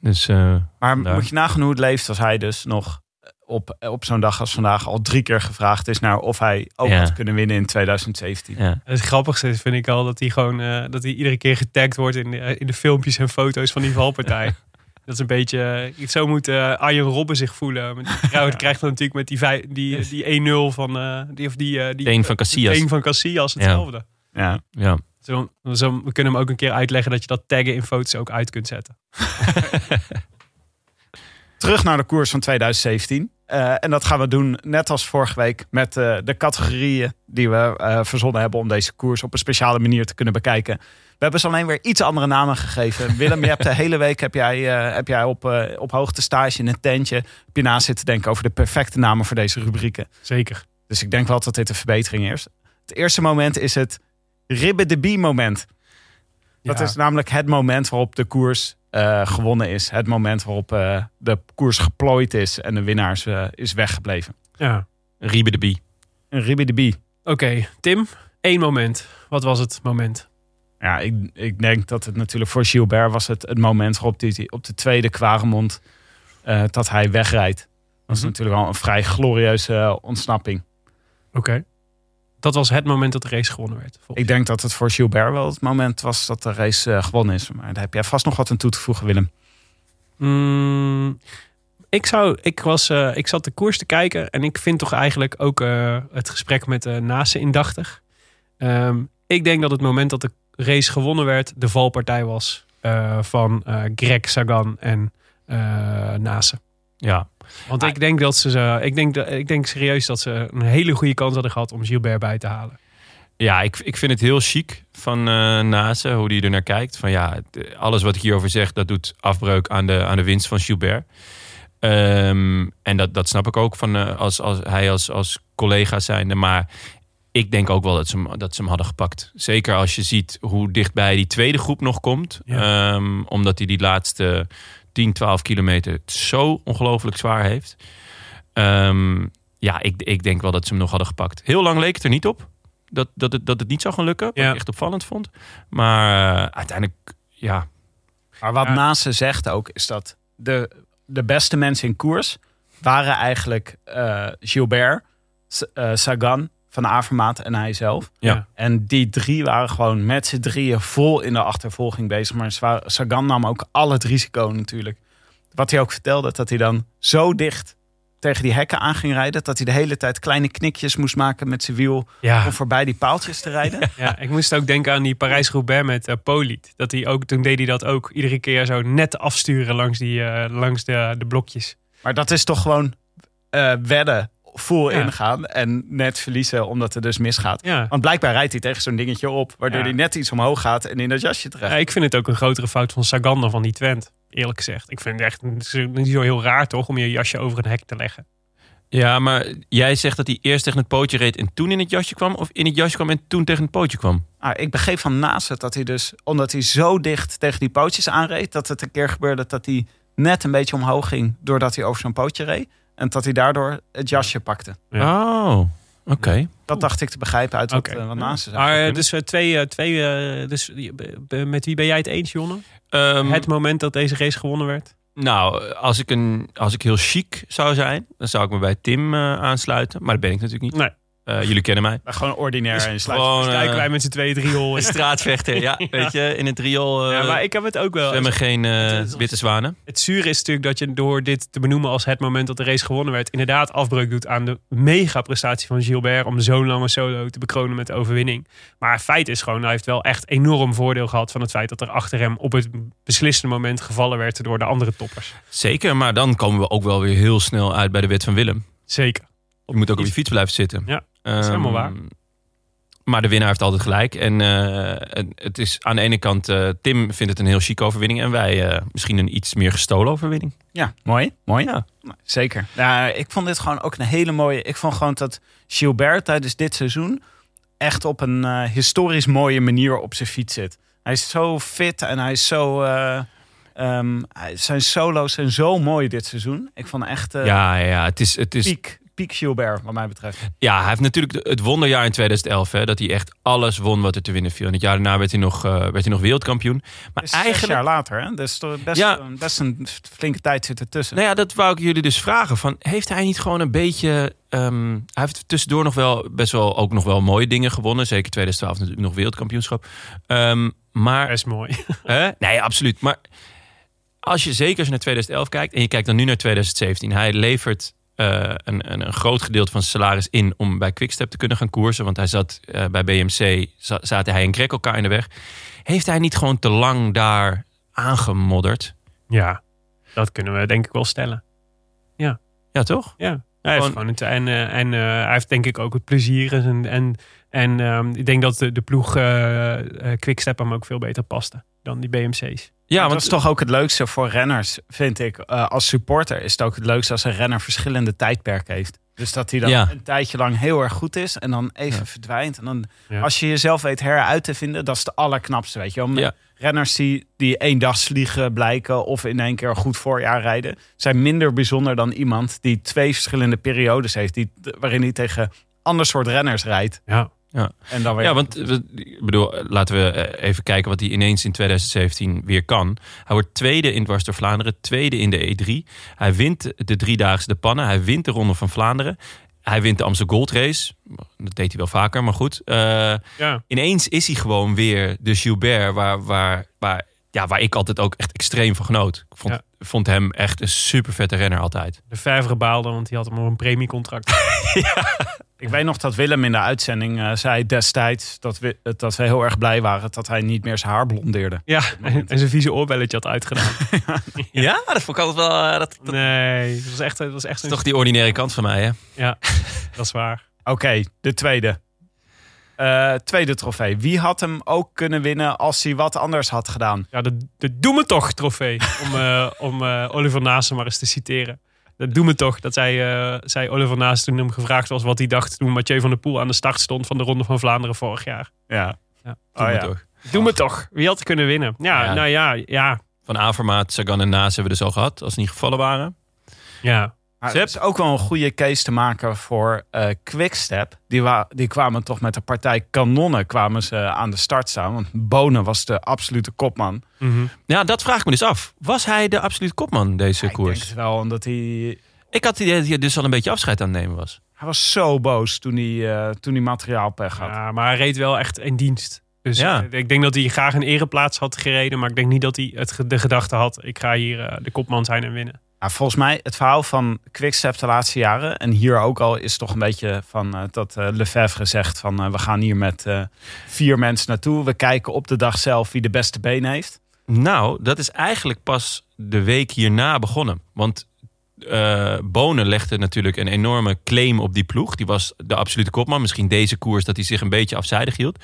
Dus eh, Maar Daar. moet je nagaan hoe het leeft als hij dus nog op, op zo'n dag als vandaag al drie keer gevraagd is naar of hij ook Ja. had kunnen winnen in 2017. ja. Het grappigste vind ik al dat hij gewoon eh, dat hij iedere keer getagd wordt in, de- in de filmpjes en foto's van die valpartij. dat is een beetje. eh, zo moet eh, Arjen Robben zich voelen. Met- Hij krijgt dan natuurlijk met die, vij- die, die 1-0 van eh, die of die, eh, die Teen van Casillas. Van Casillas hetzelfde. Ja. ja. Zo, zo, we kunnen hem ook een keer uitleggen dat je dat taggen in foto's ook uit kunt zetten. Terug naar de koers van 2017. Eh, en dat gaan we doen net als vorige week met eh, de categorieën die we eh, verzonnen hebben om deze koers op een speciale manier te kunnen bekijken. We hebben ze alleen weer iets andere namen gegeven. Willem, je hebt de hele week heb jij, eh, heb jij op, eh, op hoogte stage in een tentje heb je na zitten denken over de perfecte namen voor deze rubrieken. Zeker. Dus ik denk wel dat dit een verbetering is. Het eerste moment is het ribbe de bie moment. Dat Ja. is namelijk het moment waarop de koers eh, gewonnen is. Het moment waarop eh, de koers geplooid is en de winnaar is, is weggebleven. Ja. Riebe de Bie. Een ribbe de bie. Oké, Tim, één moment. Wat was het moment? Ja, ik, ik denk dat het natuurlijk voor Gilbert was het, het moment waarop hij op de tweede Kwaremond eh, dat hij wegrijdt. Dat is Mhm. natuurlijk wel een vrij glorieuze eh, ontsnapping. Oké. Dat was het moment dat de race gewonnen werd. Ik denk dat het voor Gilbert wel het moment was dat de race eh, gewonnen is. Maar daar heb jij vast nog wat aan toe te voegen, Willem. Mm, ik, zou, ik, was, ik zat de koers te kijken en ik vind toch eigenlijk ook het gesprek met de Nase indachtig. Ehm, ik denk dat het moment dat de race gewonnen werd, de valpartij was eh, van eh, Greg Sagan en eh Nase. Ja. Want Ah. ik denk dat ze, ze ik, denk dat, ik denk serieus dat ze een hele goede kans hadden gehad om Gilbert bij te halen. Ja, ik, ik vind het heel chic van eh Nase, hoe die er naar kijkt. Van ja, alles wat ik hierover zeg, dat doet afbreuk aan de, aan de winst van Gilbert. Ehm, en dat, dat snap ik ook van als, als hij als, als collega zijnde. Maar ik denk ook wel dat ze, hem, dat ze hem hadden gepakt. Zeker als je ziet hoe dichtbij die tweede groep nog komt. Ja. Ehm, omdat hij die laatste 10, 12 kilometer het zo ongelooflijk zwaar heeft. Ehm, ja, ik, ik denk wel dat ze hem nog hadden gepakt. Heel lang leek het er niet op dat, dat, het, dat het niet zou gaan lukken. Wat Ja. ik echt opvallend vond. Maar eh, uiteindelijk, ja. Maar wat Ja. Nase zegt ook, is dat de, de beste mensen in koers waren eigenlijk eh, Gilbert, S- eh, Sagan, Van Avermaat en hij zelf. Ja. En die drie waren gewoon met z'n drieën vol in de achtervolging bezig. Maar Sa- Sagan nam ook al het risico natuurlijk. Wat hij ook vertelde, dat hij dan zo dicht tegen die hekken aan ging rijden. Dat hij de hele tijd kleine knikjes moest maken met zijn wiel Ja. om voorbij die paaltjes te rijden. Ja, ik moest ook denken aan die Parijs-Roubaix met eh Poliet. Dat hij ook, toen deed hij dat ook iedere keer zo net afsturen langs, die, eh, langs de, de blokjes. Maar dat is toch gewoon eh, wedden, full Ja. ingaan en net verliezen omdat het dus misgaat. Ja. Want blijkbaar rijdt hij tegen zo'n dingetje op, waardoor Ja. hij net iets omhoog gaat en in dat jasje terecht. Ja, ik vind het ook een grotere fout van Sagan dan van die Twent. Eerlijk gezegd. Ik vind het echt niet zo heel raar toch om je jasje over een hek te leggen. Ja, maar jij zegt dat hij eerst tegen het pootje reed en toen in het jasje kwam? Of in het jasje kwam en toen tegen het pootje kwam? Ah, ik begreep van naast het dat hij dus, omdat hij zo dicht tegen die pootjes aanreed, dat het een keer gebeurde dat hij net een beetje omhoog ging doordat hij over zo'n pootje reed. En dat hij daardoor het jasje pakte. Oh, oké. Dat dacht ik te begrijpen uit wat, Oké. eh, wat naast ze Maar eh, dus eh, twee, eh, twee eh, dus, met wie ben jij het eens, Jonne? Ehm, het moment dat deze race gewonnen werd? Nou, als ik, een, als ik heel chic zou zijn, dan zou ik me bij Tim aansluiten. Maar dat ben ik natuurlijk niet. Nee. Eh, jullie kennen mij. Nou, gewoon ordinair en sluit. Gewoon Dus eh, wij met z'n tweeën drie hol. een straatvechter. Ja, weet je, in het riool eh Ja, maar ik heb het ook wel. geen eh, het is- witte zwanen. Het zure is natuurlijk dat je door dit te benoemen als het moment dat de race gewonnen werd, inderdaad afbreuk doet aan de mega prestatie van Gilbert om zo'n lange solo te bekronen met de overwinning. Maar het feit is gewoon, hij heeft wel echt enorm voordeel gehad van het feit dat er achter hem op het beslissende moment gevallen werd door de andere toppers. Zeker, maar dan komen we ook wel weer heel snel uit bij de wet van Willem. Zeker. Je moet ook op je fiets blijven zitten. Ja, dat is helemaal waar. Maar de winnaar heeft altijd gelijk. En eh, het is aan de ene kant, eh, Tim vindt het een heel chique overwinning. En wij eh, misschien een iets meer gestolen overwinning. Ja, mooi. Mooi. Ja. Nou, Zeker. Ja, ik vond dit gewoon ook een hele mooie. Ik vond gewoon dat Gilbert tijdens dit seizoen echt op een eh, historisch mooie manier op zijn fiets zit. Hij is zo fit en hij is zo. eh, ehm, hij- zijn solo's zijn zo mooi dit seizoen. Ik vond echt ja, ja, ja, het is, het is piek, piek Gilbert, wat mij betreft. Ja, hij heeft natuurlijk het wonderjaar in 2011. Hè, dat hij echt alles won wat er te winnen viel. En het jaar daarna werd hij nog, eh, werd hij nog wereldkampioen. Maar Is zes eigenlijk... jaar later, hè? Dus toch best, Ja. een- best een flinke tijd zit ertussen. Nou ja, dat wou ik jullie dus vragen. Van, heeft hij niet gewoon een beetje... ehm, hij heeft tussendoor nog wel best wel ook nog wel mooie dingen gewonnen. Zeker 2012 natuurlijk nog wereldkampioenschap. Ehm, maar... Best mooi. Hè? Nee, absoluut. Maar als je zeker als je naar 2011 kijkt... en je kijkt dan nu naar 2017... hij levert eh, een, een, een groot gedeelte van zijn salaris in... om bij Quickstep te kunnen gaan koersen. Want hij zat eh, bij BMC, za- zaten hij en Greg elkaar in de weg. Heeft hij niet gewoon te lang daar aangemodderd? Ja, dat kunnen we denk ik wel stellen. Ja, toch? Ja, hij heeft Gewoon- het, en, eh, en hij heeft denk ik ook het plezier. En, en, en ehm, ik denk dat de, de ploeg Quickstep hem ook veel beter paste dan die BMC's. Ja, dat want is toch ook het leukste voor renners, vind ik. Eh, als supporter is het ook het leukste als een renner verschillende tijdperken heeft. Dus dat hij dan Ja. een tijdje lang heel erg goed is en dan even Ja. verdwijnt. En dan, Ja. als je jezelf weet heruit te vinden, dat is de allerknapste, weet je. Ja. Renners die, die eendagsvliegen blijken of in één keer een goed voorjaar rijden, zijn minder bijzonder dan iemand die twee verschillende periodes heeft, die, waarin hij tegen ander soort renners rijdt. Ja. En dan weer Ja, want ik bedoel, laten we eh, even kijken wat hij ineens in 2017 weer kan. Hij wordt tweede in Dwars door Vlaanderen, tweede in de E3. Hij wint de driedaagse de pannen, hij wint de Ronde van Vlaanderen. Hij wint de Amsterdam Gold Race. Dat deed hij wel vaker, maar goed. Eh, Ja. ineens is hij gewoon weer de Gilbert waar, waar, waar, ja, waar ik altijd ook echt extreem van genoot. Ik vond, Ja. Vond hem echt een super vette renner altijd. De Vijvere baalde, want die had hem op een premiecontract. Ik weet nog dat Willem in de uitzending eh, zei destijds dat we, dat we heel erg blij waren dat hij niet meer zijn haar blondeerde. ja, en, en zijn vieze oorbelletje had uitgedaan. Ja, dat vond ik altijd wel... eh, dat, Nee, dat was echt, dat was echt is toch die ordinaire kant van mij, hè? Ja, dat is waar. Oké, de tweede. Eh, tweede trofee. Wie had hem ook kunnen winnen als hij wat anders had gedaan? Ja, de, de Doe me toch trofee. Om, eh, om eh, Oliver Naasten maar eens te citeren. Dat doe me toch. Dat zei, eh, zei Oliver Naasten toen hem gevraagd was wat hij dacht toen Mathieu van der Poel aan de start stond van de Ronde van Vlaanderen vorig jaar. Ja. Ja. Doe Oh, me ja. toch. Doe me toch. Wie had kunnen winnen? Ja, Ja. nou ja, ja. Van Avermaat, Sagan en Naas hebben we dus al gehad, als ze niet gevallen waren. Ja, Maar is ook wel een goede case te maken voor eh Quickstep. Die, wa- die kwamen toch met een partij kanonnen kwamen ze aan de start staan. Want Bonen was de absolute kopman. Mhm. Ja, dat vraag ik me dus af. Was hij de absoluut kopman deze Ik denk koers? het wel, omdat hij... Ik had het idee dat hij dus al een beetje afscheid aan het nemen was. Hij was zo boos toen hij, eh, toen hij materiaalpech had. ja, maar hij reed wel echt in dienst. Dus Ja. eh, ik denk dat hij graag een ereplaats had gereden. Maar ik denk niet dat hij het, de gedachte had, ik ga hier de kopman zijn en winnen. Ja, volgens mij het verhaal van Quickstep de laatste jaren... en hier ook al is toch een beetje van eh, dat eh, Lefebvre zegt... van eh, we gaan hier met vier mensen naartoe. We kijken op de dag zelf wie de beste benen heeft. Nou, dat is eigenlijk pas de week hierna begonnen. Want Bonen legde natuurlijk een enorme claim op die ploeg. Die was de absolute kopman. Misschien deze koers dat hij zich een beetje afzijdig hield.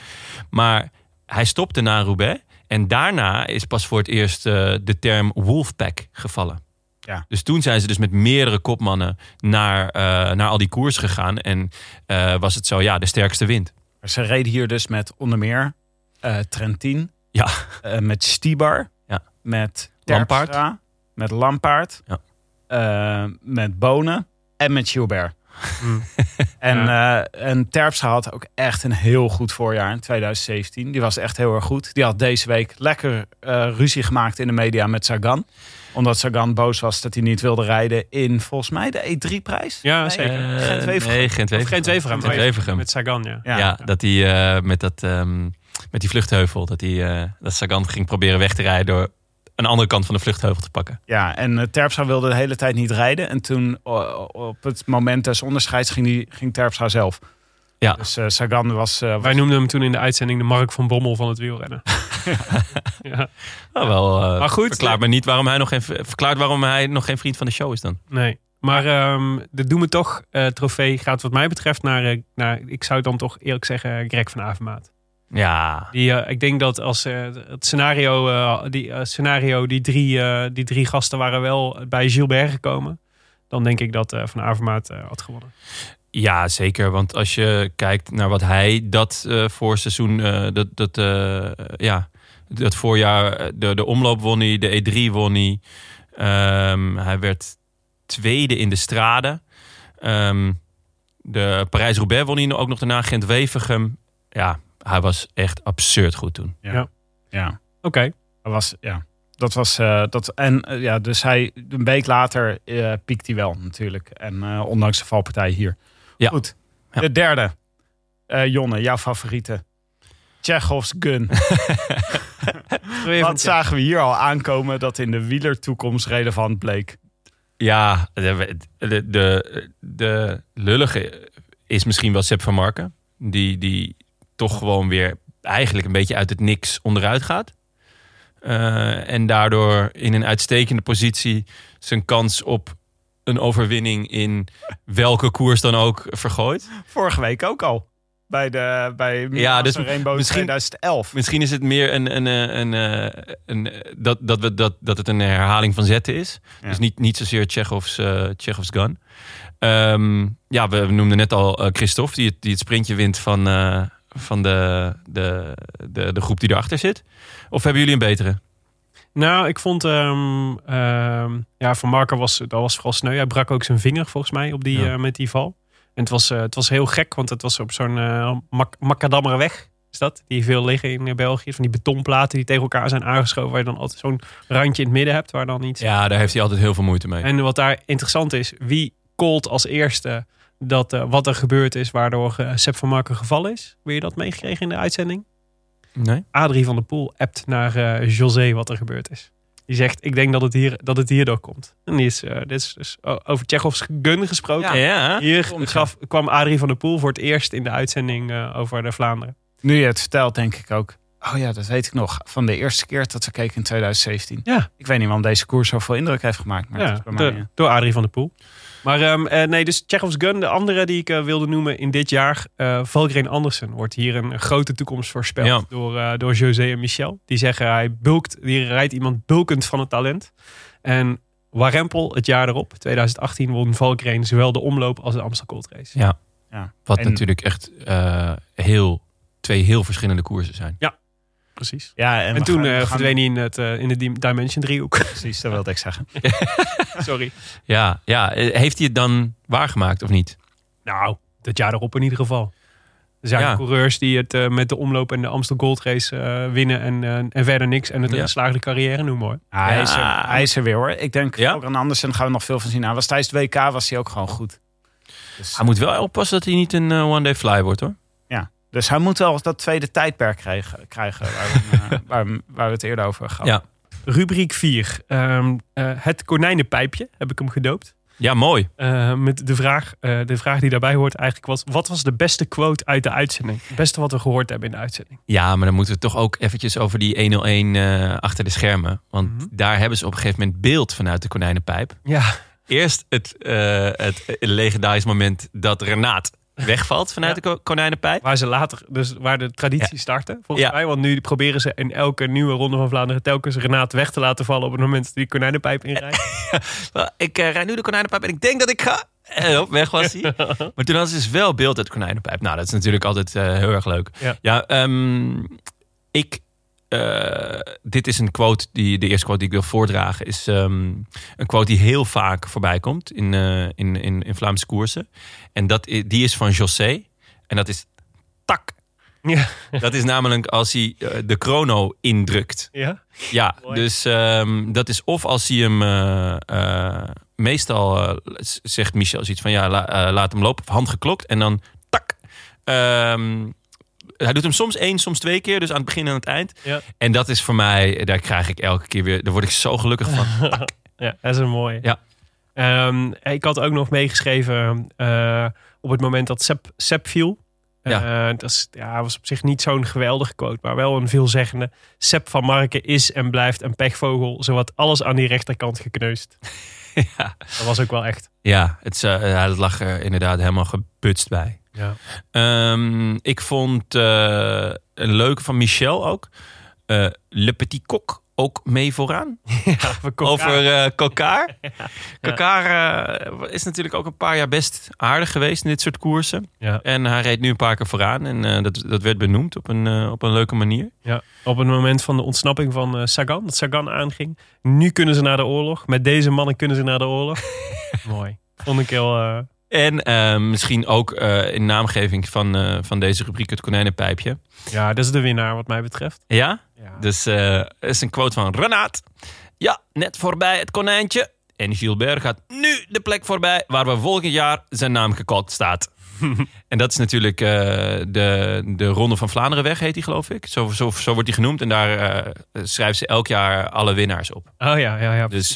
Maar hij stopte na Roubaix. En daarna is pas voor het eerst de term Wolfpack gevallen. Ja. Dus toen zijn ze dus met meerdere kopmannen naar, eh, naar al die koers gegaan. En eh, was het zo, ja, de sterkste wint. Maar ze reden hier dus met onder meer eh, Trentin, Ja, eh, met Stibar, Ja. met Lampaard. Terpstra, met Lampaard, Ja. met Bonen en met Gilbert. en, eh en Terpstra had ook echt een heel goed voorjaar in 2017. Die was echt heel erg goed. Die had deze week lekker eh, ruzie gemaakt in de media met Sagan. Omdat Sagan boos was dat hij niet wilde rijden in volgens mij de E3-prijs. Ja, zeker. Eh, Gent-Wevelgem. nee, Gent-Wevelgem. Of geen Wevergem. Gent-Wevelgem. Met Sagan, ja. Ja, dat hij eh, met, dat, ehm, met die vluchtheuvel, dat, hij, eh, dat Sagan ging proberen weg te rijden door een andere kant van de vluchtheuvel te pakken. Ja, en uh, Terpstra wilde de hele tijd niet rijden. En toen op het moment des onderscheids ging, die, ging Terpstra zelf. Ja. Dus eh, Sagan was... eh, was- Wij noemden hem toen in de uitzending de Mark van Bommel van het wielrennen. ja. Nou, wel, eh, Maar goed, verklaart me niet waarom hij nog geen, verklaart waarom hij nog geen vriend van de show is dan. Nee. Maar ehm, de Doe Me Toch eh, trofee gaat wat mij betreft naar, eh, naar, ik zou dan toch eerlijk zeggen, Greg van Avermaat. Ja, Die, ik denk dat als eh, het scenario, eh, die, scenario die, drie, eh, die drie gasten waren wel bij Gilbert gekomen. Dan denk ik dat eh, Van Avermaat eh, had gewonnen. Ja, zeker. Want als je kijkt naar wat hij dat eh voorseizoen, eh, dat, dat, eh, ja, dat voorjaar, de, de omloop won hij, de E3 won hij. Ehm, hij werd tweede in de straden. Ehm, de Parijs-Roubaix won hij ook nog daarna, Gent-Wevergem. Ja, hij was echt absurd goed toen. ja. ja. Oké. Dat was, ja. Dat was, eh, dat, en ja, dus hij, een week later eh piekt hij wel natuurlijk. En eh, ondanks de valpartij hier. Ja. Goed. Ja. De derde. Eh, Jonne, jouw favoriete. Chekhov's gun. Wat zagen we hier al aankomen dat in de wielertoekomst relevant bleek? Ja, de, de, de, de lullige is misschien wel Sepp van Marken. Die, die toch gewoon weer eigenlijk een beetje uit het niks onderuit gaat. Eh, en daardoor in een uitstekende positie zijn kans op een overwinning in welke koers dan ook vergooit. Vorige week ook al. Bij de bij Ja, dus Rainbow misschien- 2011. Misschien is het meer een, een, eh, een, een, een, dat, dat, we, dat, dat het een herhaling van zetten is. Ja. Dus niet, niet zozeer Chekhov's, eh Chekhov's gun. Ehm, ja, we, we noemden net al eh, Christophe, die het, die het sprintje wint van, eh, van de, de, de, de groep die erachter zit. Of hebben jullie een betere? Nou, ik vond, ehm, ehm, ja, Van Marker was, dat was vooral sneu. Hij brak ook zijn vinger volgens mij op die, Ja. eh, met die val. En het was, eh, het was heel gek, want het was op zo'n mak Macadammer weg. Is dat? Die veel liggen in België. Van die betonplaten die tegen elkaar zijn aangeschoven. Waar je dan altijd zo'n randje in het midden hebt. Waar dan iets. Ja, daar heeft hij altijd heel veel moeite mee. En wat daar interessant is. Wie called als eerste dat wat er gebeurd is. Waardoor Sepp van Marker gevallen is. Wil je dat meegekregen in de uitzending? Nee? Adrie van der Poel appt naar eh, José wat er gebeurd is. Die zegt, ik denk dat het, hier, dat het hierdoor komt. En die is, eh, dit is dus over Tsjechovs gun gesproken. Ja, Hier gaf, kwam Adrie van der Poel voor het eerst in de uitzending eh, over de Vlaanderen. Nu je het vertelt, denk ik ook. Oh ja, dat weet ik nog. Van de eerste keer dat we keken in 2017. Ja. Ik weet niet waarom deze koers zoveel indruk heeft gemaakt. Maar het Ja, is bij mij, de- eh, door Adrie van der Poel. Maar ehm, eh, nee, dus Tsjechovs gun. De andere die ik eh, wilde noemen in dit jaar. eh Valgren Andersen wordt hier een grote toekomst voorspeld. Ja. Door, eh, door José en Michel. Die zeggen hij bulkt, die rijdt iemand bulkend van het talent. En Warempel het jaar erop, 2018, won Valgren zowel de omloop als de Amstel Gold Race. Ja. ja. Wat En- natuurlijk echt eh, heel, twee heel verschillende koersen zijn. Precies. Ja, en, toen gaan- eh, gaan- verdween hij in, het, eh, in de Dim- Dimension driehoek. Precies, dat wilde ik zeggen. Sorry. Ja, ja, eh, heeft hij het dan waargemaakt of niet? Nou, dat jaar erop in ieder geval. Er zijn Ja. coureurs die het met de omloop en de Amstel Gold Race eh, winnen en, en verder niks. En het een geslaagde carrière noemen hoor. Ja, hij, is er, Ja. hij is er weer hoor. Ik denk Ja? ook aan Andersen gaan we nog veel van zien. Hij was tijdens het WK was hij ook gewoon goed. Dus, Hij moet wel oppassen dat hij niet een one-day fly wordt hoor. Dus hij moet wel dat tweede tijdperk krijgen, krijgen waar, we, eh, waar, waar we het eerder over gehad. Ja. Rubriek 4. Ehm, eh, het konijnenpijpje heb ik hem gedoopt. Ja, mooi. Eh, met de vraag, eh, de vraag die daarbij hoort eigenlijk was... wat was de beste quote uit de uitzending? Het beste wat we gehoord hebben in de uitzending. Ja, maar dan moeten we toch ook eventjes over die 101 eh, achter de schermen. Want Mhm. daar hebben ze op een gegeven moment beeld vanuit de konijnenpijp. Ja, Eerst het, het legendarische moment dat Renaat wegvalt vanuit Ja. de ko- konijnenpijp. waar ze later, dus waar de traditie startte, volgens Ja. mij. Want nu proberen ze in elke nieuwe ronde van Vlaanderen telkens Renaat weg te laten vallen op het moment dat die konijnenpijp inrijdt. Ik eh, rijd nu de konijnenpijp en ik denk dat ik ga. En op weg was hij. Maar toen hadden ze dus wel beeld uit de konijnenpijp. Nou, dat is natuurlijk altijd eh, heel erg leuk. Ja. ehm, ik... eh, dit is een quote, die, de eerste quote die ik wil voordragen, is ehm, een quote die heel vaak voorbij komt in, eh, in, in, in Vlaamse koersen. En dat, die is van José. En dat is tak. Ja. Dat is namelijk als hij eh, de chrono indrukt. Ja? Ja, Mooi. dus ehm, dat is of als hij hem... eh, meestal zegt Michel zoiets van... ja, la- laat hem lopen, hand geklokt. En dan tak. Ehm, hij doet hem soms één, soms twee keer. Dus aan het begin en aan het eind. Ja. En dat is voor mij... daar krijg ik elke keer weer... daar word ik zo gelukkig van. Ja, dat is een mooie. Ja. Ehm, ik had ook nog meegeschreven eh, op het moment dat Sepp, Sepp viel. Ja. Eh, dat is, ja, was op zich niet zo'n geweldige quote, maar wel een veelzeggende. Sepp van Marken is en blijft een pechvogel, zowat alles aan die rechterkant gekneusd. ja, Dat was ook wel echt. ja het, eh, dat lag er inderdaad helemaal geputst bij. Ja. Ehm, ik vond eh, een leuke van Michel ook. Eh, Le Petit Coq ook mee vooraan. Over eh Kokaar. Kokaar eh, is natuurlijk ook een paar jaar best aardig geweest in dit soort koersen. Ja. En hij reed nu een paar keer vooraan. En eh, dat, dat werd benoemd op een, eh, op een leuke manier. Ja, op het moment van de ontsnapping van eh, Sagan, dat Sagan aanging. Nu kunnen ze naar de oorlog. Met deze mannen kunnen ze naar de oorlog. Mooi. Vond ik heel... eh, En eh, misschien ook eh, in naamgeving van, eh, van deze rubriek het konijnenpijpje. ja, dat is de winnaar wat mij betreft. Ja? Ja. Dus eh is een quote van Renaat. Ja, net voorbij het konijntje. En Gilbert gaat nu de plek voorbij waar we volgend jaar zijn naam gekot staat. en dat is natuurlijk eh, de, de Ronde van Vlaanderen weg, heet die geloof ik. Zo, zo, zo wordt die genoemd. En daar eh schrijven ze elk jaar alle winnaars op. Oh ja, ja, ja. Dus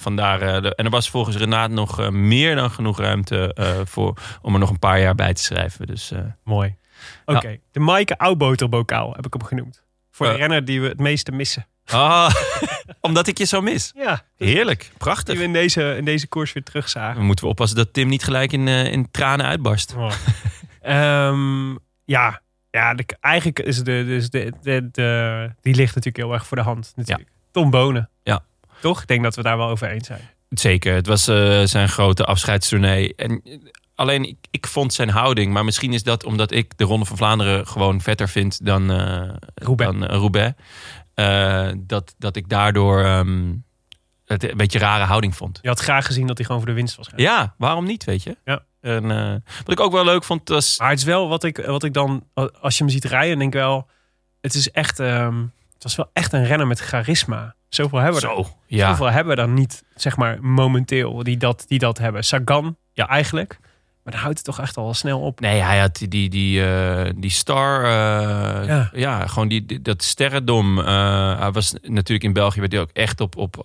vandaar. de- en er was volgens Renaat nog meer dan genoeg ruimte voor, om er nog een paar jaar bij te schrijven. Dus Mooi. Oké, de Maaike Oudboterbokaal heb ik hem genoemd. Voor de renner die we het meeste missen. ah, omdat ik je zo mis. Ja, Heerlijk, prachtig. die we in deze, in deze koers weer terugzagen. Dan moeten we oppassen dat Tim niet gelijk in, eh, in tranen uitbarst. Oh. Ehm, ja, ja de, eigenlijk is de, dus de, de, de, die ligt natuurlijk heel erg voor de hand. Natuurlijk. Tom Bonen. Ja. Toch? Ik denk dat we daar wel over eens zijn. Zeker, het was eh, zijn grote afscheidstournee. En alleen, ik, ik vond zijn houding... maar misschien is dat omdat ik de Ronde van Vlaanderen... gewoon vetter vind dan, eh Roubaix. dan eh, Roubaix. Eh, dat, dat ik daardoor ehm, het een beetje rare houding vond. Je had graag gezien dat hij gewoon voor de winst was gegaan. Ja, waarom niet, weet je? Ja. En, wat ik ook wel leuk vond, was... Maar het is wel wat ik, wat ik dan, als je hem ziet rijden, denk ik wel, het is echt, ehm, het was wel echt een renner met charisma. Zoveel hebben we. Zo, ja. Zoveel hebben we dan niet, zeg maar, momenteel, die dat, die dat hebben. Sagan, ja, eigenlijk. Maar dan houdt het toch echt al snel op. Nee, hij had die, die, die, eh, die star. eh, Ja. ja. gewoon die, die- dat sterrendom. eh, hij was natuurlijk in België werd hij ook echt op, op,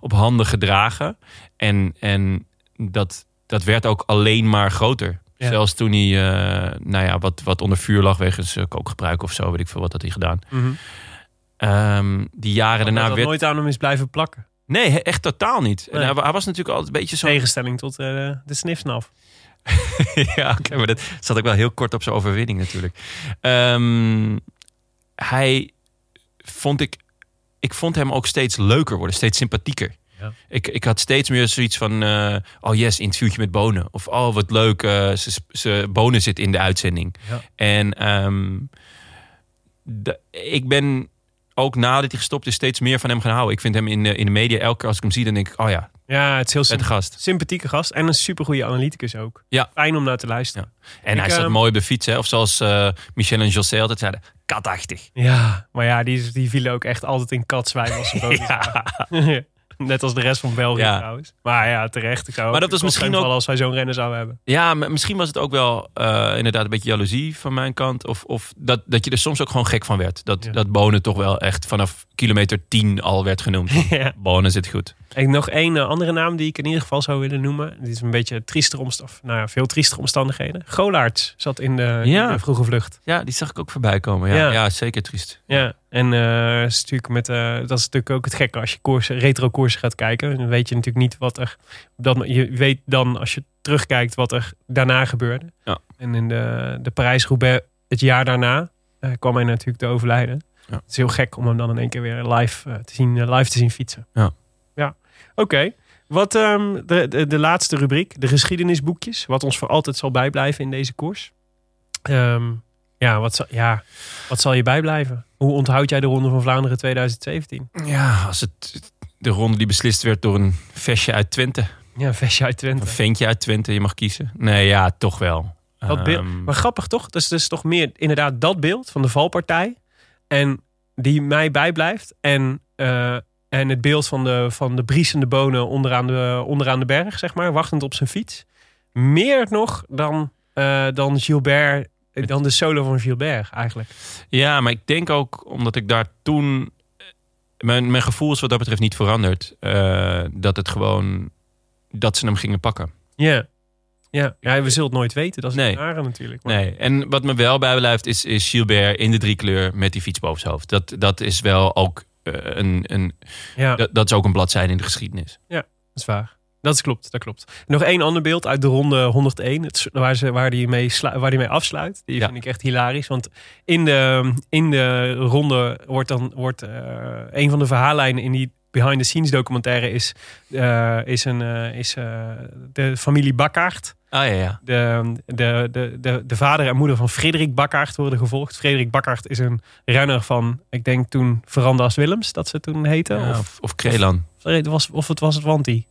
op handen gedragen. En, en dat, dat werd ook alleen maar groter. Ja. Zelfs toen hij nou ja, wat, wat onder vuur lag wegens kookgebruik of zo, weet ik veel wat had hij gedaan. Ehm, die jaren daarna werd. nooit aan hem is blijven plakken. Nee, echt totaal niet. En hij, hij was natuurlijk altijd een beetje zo. Tegenstelling tot de snifsnaf. ja, oké, maar dat zat ook wel heel kort op zijn overwinning natuurlijk. Ehm, hij vond ik, ik vond hem ook steeds leuker worden, steeds sympathieker. Ja. Ik, ik had steeds meer zoiets van, eh, oh yes, interviewtje met Bonen. Of oh, wat leuk, eh, ze, ze, Bonen zit in de uitzending. Ja. En ehm, de- ik ben ook nadat hij gestopt is steeds meer van hem gaan houden. Ik vind hem in de, in de media, elke keer als ik hem zie, dan denk ik, oh ja, Ja, het is heel vet symp- gast. sympathieke gast. En een supergoeie analyticus ook. Ja. Fijn om naar te luisteren. En Ik, hij zat ehm, mooi op de fiets, hè? of zoals eh, Michel en José altijd zeiden, katachtig. Ja, maar ja, die, die vielen ook echt altijd in katzwijn als ze boven. Net als de rest van België Ja. trouwens. Maar ja, terecht. Ik zou Maar dat was misschien ook- als wij zo'n renner zouden hebben. Ja, maar misschien was het ook wel eh, inderdaad een beetje jaloezie van mijn kant. Of, of dat, dat je er soms ook gewoon gek van werd. Dat, Ja. dat Bonen toch wel echt vanaf kilometer 10 al werd genoemd. Ja. Bonen zit goed. En nog één eh, andere naam die ik in ieder geval zou willen noemen. Dit is een beetje triester omst of, nou ja, veel triestere omstandigheden. Golaerts zat in de, Ja. in de vroege vlucht. Ja, die zag ik ook voorbij komen. Ja, Ja. ja. zeker triest. Ja, en eh, is natuurlijk met, eh, dat is natuurlijk ook het gekke als je koersen, retro koersen gaat kijken. Dan weet je natuurlijk niet wat er. Dat, je weet dan als je terugkijkt wat er daarna gebeurde. Ja. En in de, de Parijs-Roubaix het jaar daarna eh, kwam hij natuurlijk te overlijden. Ja. Het is heel gek om hem dan in één keer weer live, te, zien, live te zien fietsen. Ja. ja. Oké. Wat ehm, de, de, de laatste rubriek, de geschiedenisboekjes. Wat ons voor altijd zal bijblijven in deze koers. Ehm, ja, wat zal, ja, wat zal je bijblijven? Hoe onthoud jij de Ronde van Vlaanderen 2017? Ja, als het de ronde die beslist werd door een vestje uit Twente. Ja, vestje uit Of een Twente. ventje uit Twente, je mag kiezen. Nee, ja, toch wel. Dat beeld, Ehm, maar grappig toch? Dat is dus toch meer inderdaad dat beeld van de valpartij. En die mij bijblijft. En, eh, en het beeld van de, van de briesende bonen onderaan de, onderaan de berg, zeg maar. Wachtend op zijn fiets. Meer nog dan, eh, dan Gilbert. Eh, Dan de solo van Gilbert eigenlijk. Ja, maar ik denk ook omdat ik daar toen. Mijn, mijn gevoel is wat dat betreft niet veranderd. eh, dat het gewoon. Dat ze hem gingen pakken. Ja. Ja. ja, we zullen het nooit weten. Dat is Nee. rare natuurlijk. Maar- Nee. En wat me wel bijblijft is, is Gilbert in de driekleur met die fiets boven zijn hoofd. Dat, dat is wel ook eh, een. een Ja. dat, dat is ook een bladzijde in de geschiedenis. Dat is waar. Dat klopt, dat klopt. Nog één ander beeld uit de ronde 101, het, waar, ze, waar, die mee waar die mee afsluit. Die Ja. vind ik echt hilarisch. Want in de, in de ronde wordt dan wordt, eh, een van de verhaallijnen in die behind the scenes documentaire is, eh, is, een, eh, is de familie Bakkaert. Ah ja, ja. De, de, de, de, de vader en moeder van Frederik Bakkaert worden gevolgd. Frederik Bakkaert is een renner van, ik denk toen Verandas Willems, dat ze toen heette. Ja, Of, of, of Krelan. of, was, of het was het Wanti.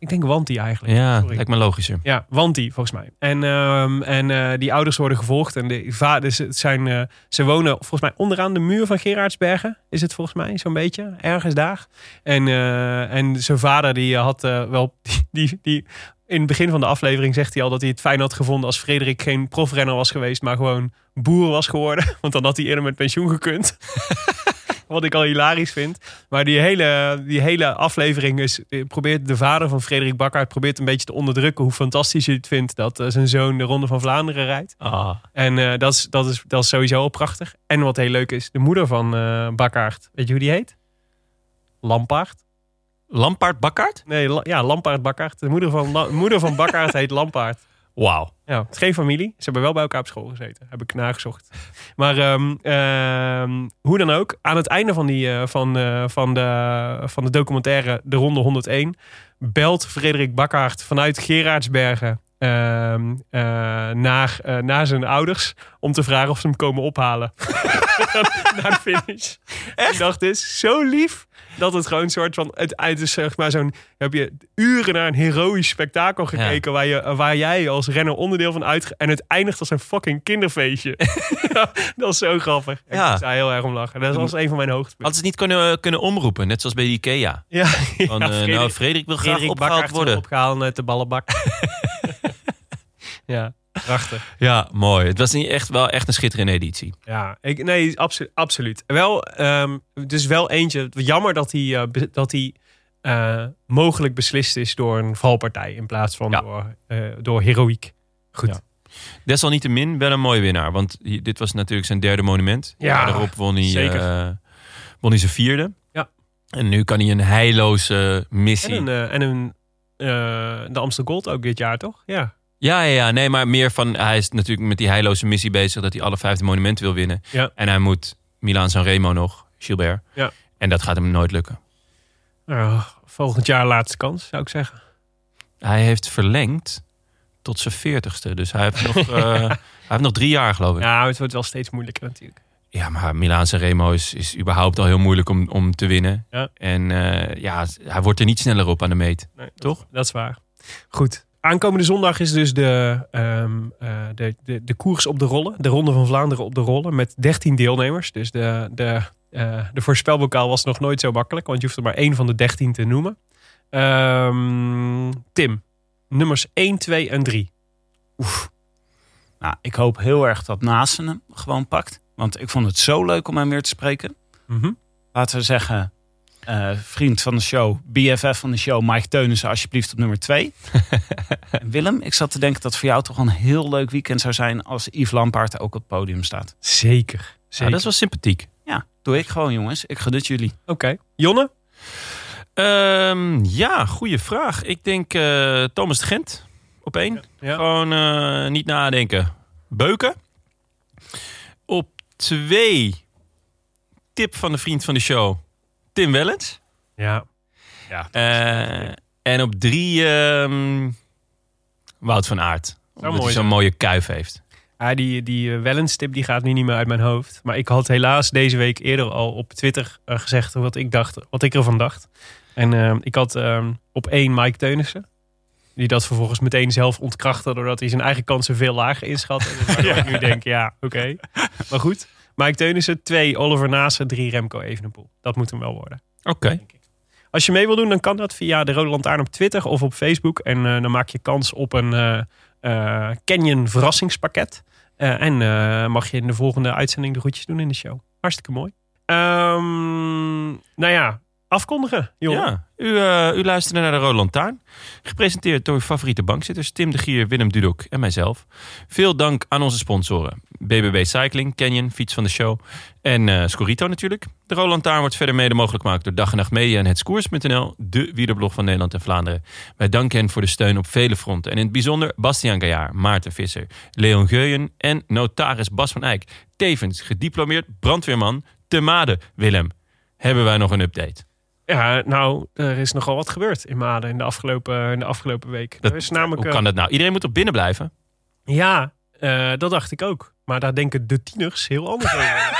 Ik denk Wanti eigenlijk. Ja, Sorry. lijkt me logischer. Ja, Wanti volgens mij. En, ehm, en eh, die ouders worden gevolgd. En de vaders het zijn, eh, ze wonen volgens mij onderaan de muur van Gerardsbergen. Is het volgens mij zo'n beetje. Ergens daar. En, eh, en zijn vader die had wel... Die, die, die, in het begin van de aflevering zegt hij al dat hij het fijn had gevonden als Frederik geen profrenner was geweest, maar gewoon boer was geworden. Want dan had hij eerder met pensioen gekund. Wat ik al hilarisch vind. Maar die hele, die hele aflevering is, probeert de vader van Frederik Bakkaert probeert een beetje te onderdrukken hoe fantastisch hij het vindt dat eh, zijn zoon de Ronde van Vlaanderen rijdt. Ah. En eh, dat, is, dat, is, dat is sowieso al prachtig. En wat heel leuk is, de moeder van Bakkaert, weet je hoe die heet? Lampaard? Lampaard Bakkaert? Nee, La- ja, Lampaard Bakkaert. De moeder van, La- moeder van Bakkaert heet Lampaard. Wauw. Ja, het is geen familie. Ze hebben wel bij elkaar op school gezeten. Heb ik nagezocht. Maar ehm, ehm, hoe dan ook, aan het einde van, die, eh, van, eh, van, de, van de documentaire De Ronde 101 belt Frederik Bakkaert vanuit Gerardsbergen ehm, eh, naar, naar zijn ouders om te vragen of ze hem komen ophalen. naar de finish. Ik dacht, dit is zo lief dat het gewoon een soort van... Het, het is zeg maar zo'n... Heb je uren naar een heroïsch spektakel gekeken... Waar, je, waar jij als renner onderdeel van uit... En het eindigt als een fucking kinderfeestje. Ja, dat is zo grappig. Ik Ja. daar heel erg om lachen. Dat was een van mijn hoogtepunten. Hadden ze het niet kunnen, kunnen omroepen, net zoals bij Ikea. Ja, Van, eh, Frederik- nou, Frederik wil graag Frederik opgehaald worden. opgehaald uit de ballenbak. ja, prachtig. Ja, mooi. Het was niet echt, wel echt een schitterende editie. Ja, ik, nee, absolu absoluut. Wel, dus wel eentje. Jammer dat hij, eh, dat hij eh, mogelijk beslist is door een valpartij in plaats van Ja. door, eh, door heroïek. Goed. Ja. Desalniettemin wel een mooie winnaar. Want dit was natuurlijk zijn derde monument. Ja, Daarop won hij, zeker. won hij zijn vierde. Ja. En nu kan hij een heilloze missie... En, een, en een, de Amsterdam Gold ook dit jaar, toch? Ja. Ja, ja, ja, nee, maar meer van... Hij is natuurlijk met die heilloze missie bezig... dat hij alle vijfde monumenten wil winnen. Ja. En hij moet Milaan Sanremo nog, Gilbert. Ja. En dat gaat hem nooit lukken. Nou, volgend jaar laatste kans, zou ik zeggen. Hij heeft verlengd tot zijn veertigste. Dus hij heeft nog, eh, hij heeft nog drie jaar, geloof ik. Ja, Ja, het wordt wel steeds moeilijker natuurlijk. maar Milaan Sanremo is, is überhaupt al heel moeilijk om, om te winnen. Ja. En eh, ja, hij wordt er niet sneller op aan de meet. Nee, dat- Toch? Dat is waar. Goed. Aankomende zondag is dus de, ehm, eh, de, de, de koers op de rollen. De Ronde van Vlaanderen op de rollen. Met 13 deelnemers. Dus de, de, Eh, de voorspelbokaal was nog nooit zo makkelijk, want je hoeft er maar één van de 13 te noemen. Ehm, Tim, nummers 1, 2 en 3. Nou, ik hoop heel erg dat Nasen hem gewoon pakt. Want ik vond het zo leuk om hem weer te spreken. Mhm. Laten we zeggen, eh, vriend van de show, BFF van de show, Mike Teunissen, alsjeblieft op nummer 2. Willem, ik zat te denken dat het voor jou toch een heel leuk weekend zou zijn als Yves Lampaard ook op het podium staat. Zeker. Ja, Zeker. dat is wel sympathiek. Ja, doe ik gewoon jongens. Ik gun het jullie. Oké. Jonne? Ehm, ja, goede vraag. Ik denk eh, Thomas de Gent op één. Ja. Gewoon eh, niet nadenken. Beuken. Op twee, tip van de vriend van de show, Tim Wellens. Ja. Eh, en op drie, ehm, Wout van Aert. Omdat mooi hij zo'n mooie kuif heeft. Ah, die die uh, Wellens-tip die gaat nu niet meer uit mijn hoofd. Maar ik had helaas deze week eerder al op Twitter eh, gezegd wat ik, dacht, wat ik ervan dacht. En eh, ik had eh, op één Mike Teunissen. Die dat vervolgens meteen zelf ontkrachtte doordat hij zijn eigen kansen veel lager inschatte. Dus waardoor ik nu denk, ja, oké. Maar goed, Mike Teunissen, twee Oliver Naassen, drie Remco Evenepoel. Dat moet hem wel worden. Oké. Als je mee wil doen, dan kan dat via de Rode Lantaarn op Twitter of op Facebook. En eh, dan maak je kans op een eh, eh, Canyon verrassingspakket. En mag je in de volgende uitzending de groetjes doen in de show. Hartstikke mooi. Ehm, nou ja, afkondigen, jongen. Ja, u, eh, u luisterde naar de Rode Lantaarn. Gepresenteerd door uw favoriete bankzitters Tim de Gier, Willem Dudok en mijzelf. Veel dank aan onze sponsoren. BBB Cycling, Canyon, Fiets van de Show en eh Scorito natuurlijk. De Rode Lantaarn wordt verder mede mogelijk gemaakt door Dag en Nacht Media en Hetskoers.nl, de wielerblog van Nederland en Vlaanderen. Wij danken hen voor de steun op vele fronten. En in het bijzonder Bastiaan Gaillard, Maarten Visser, Leon Geuyen en notaris Bas van Eyck. Tevens gediplomeerd brandweerman te Made. Willem, hebben wij nog een update? Ja, nou, er is nogal wat gebeurd in Maden in de afgelopen, in de afgelopen week. Dat- er is namelijk, Hoe kan dat nou? Iedereen moet er binnen blijven. Ja, eh, dat dacht ik ook. Maar daar denken de tieners heel anders over.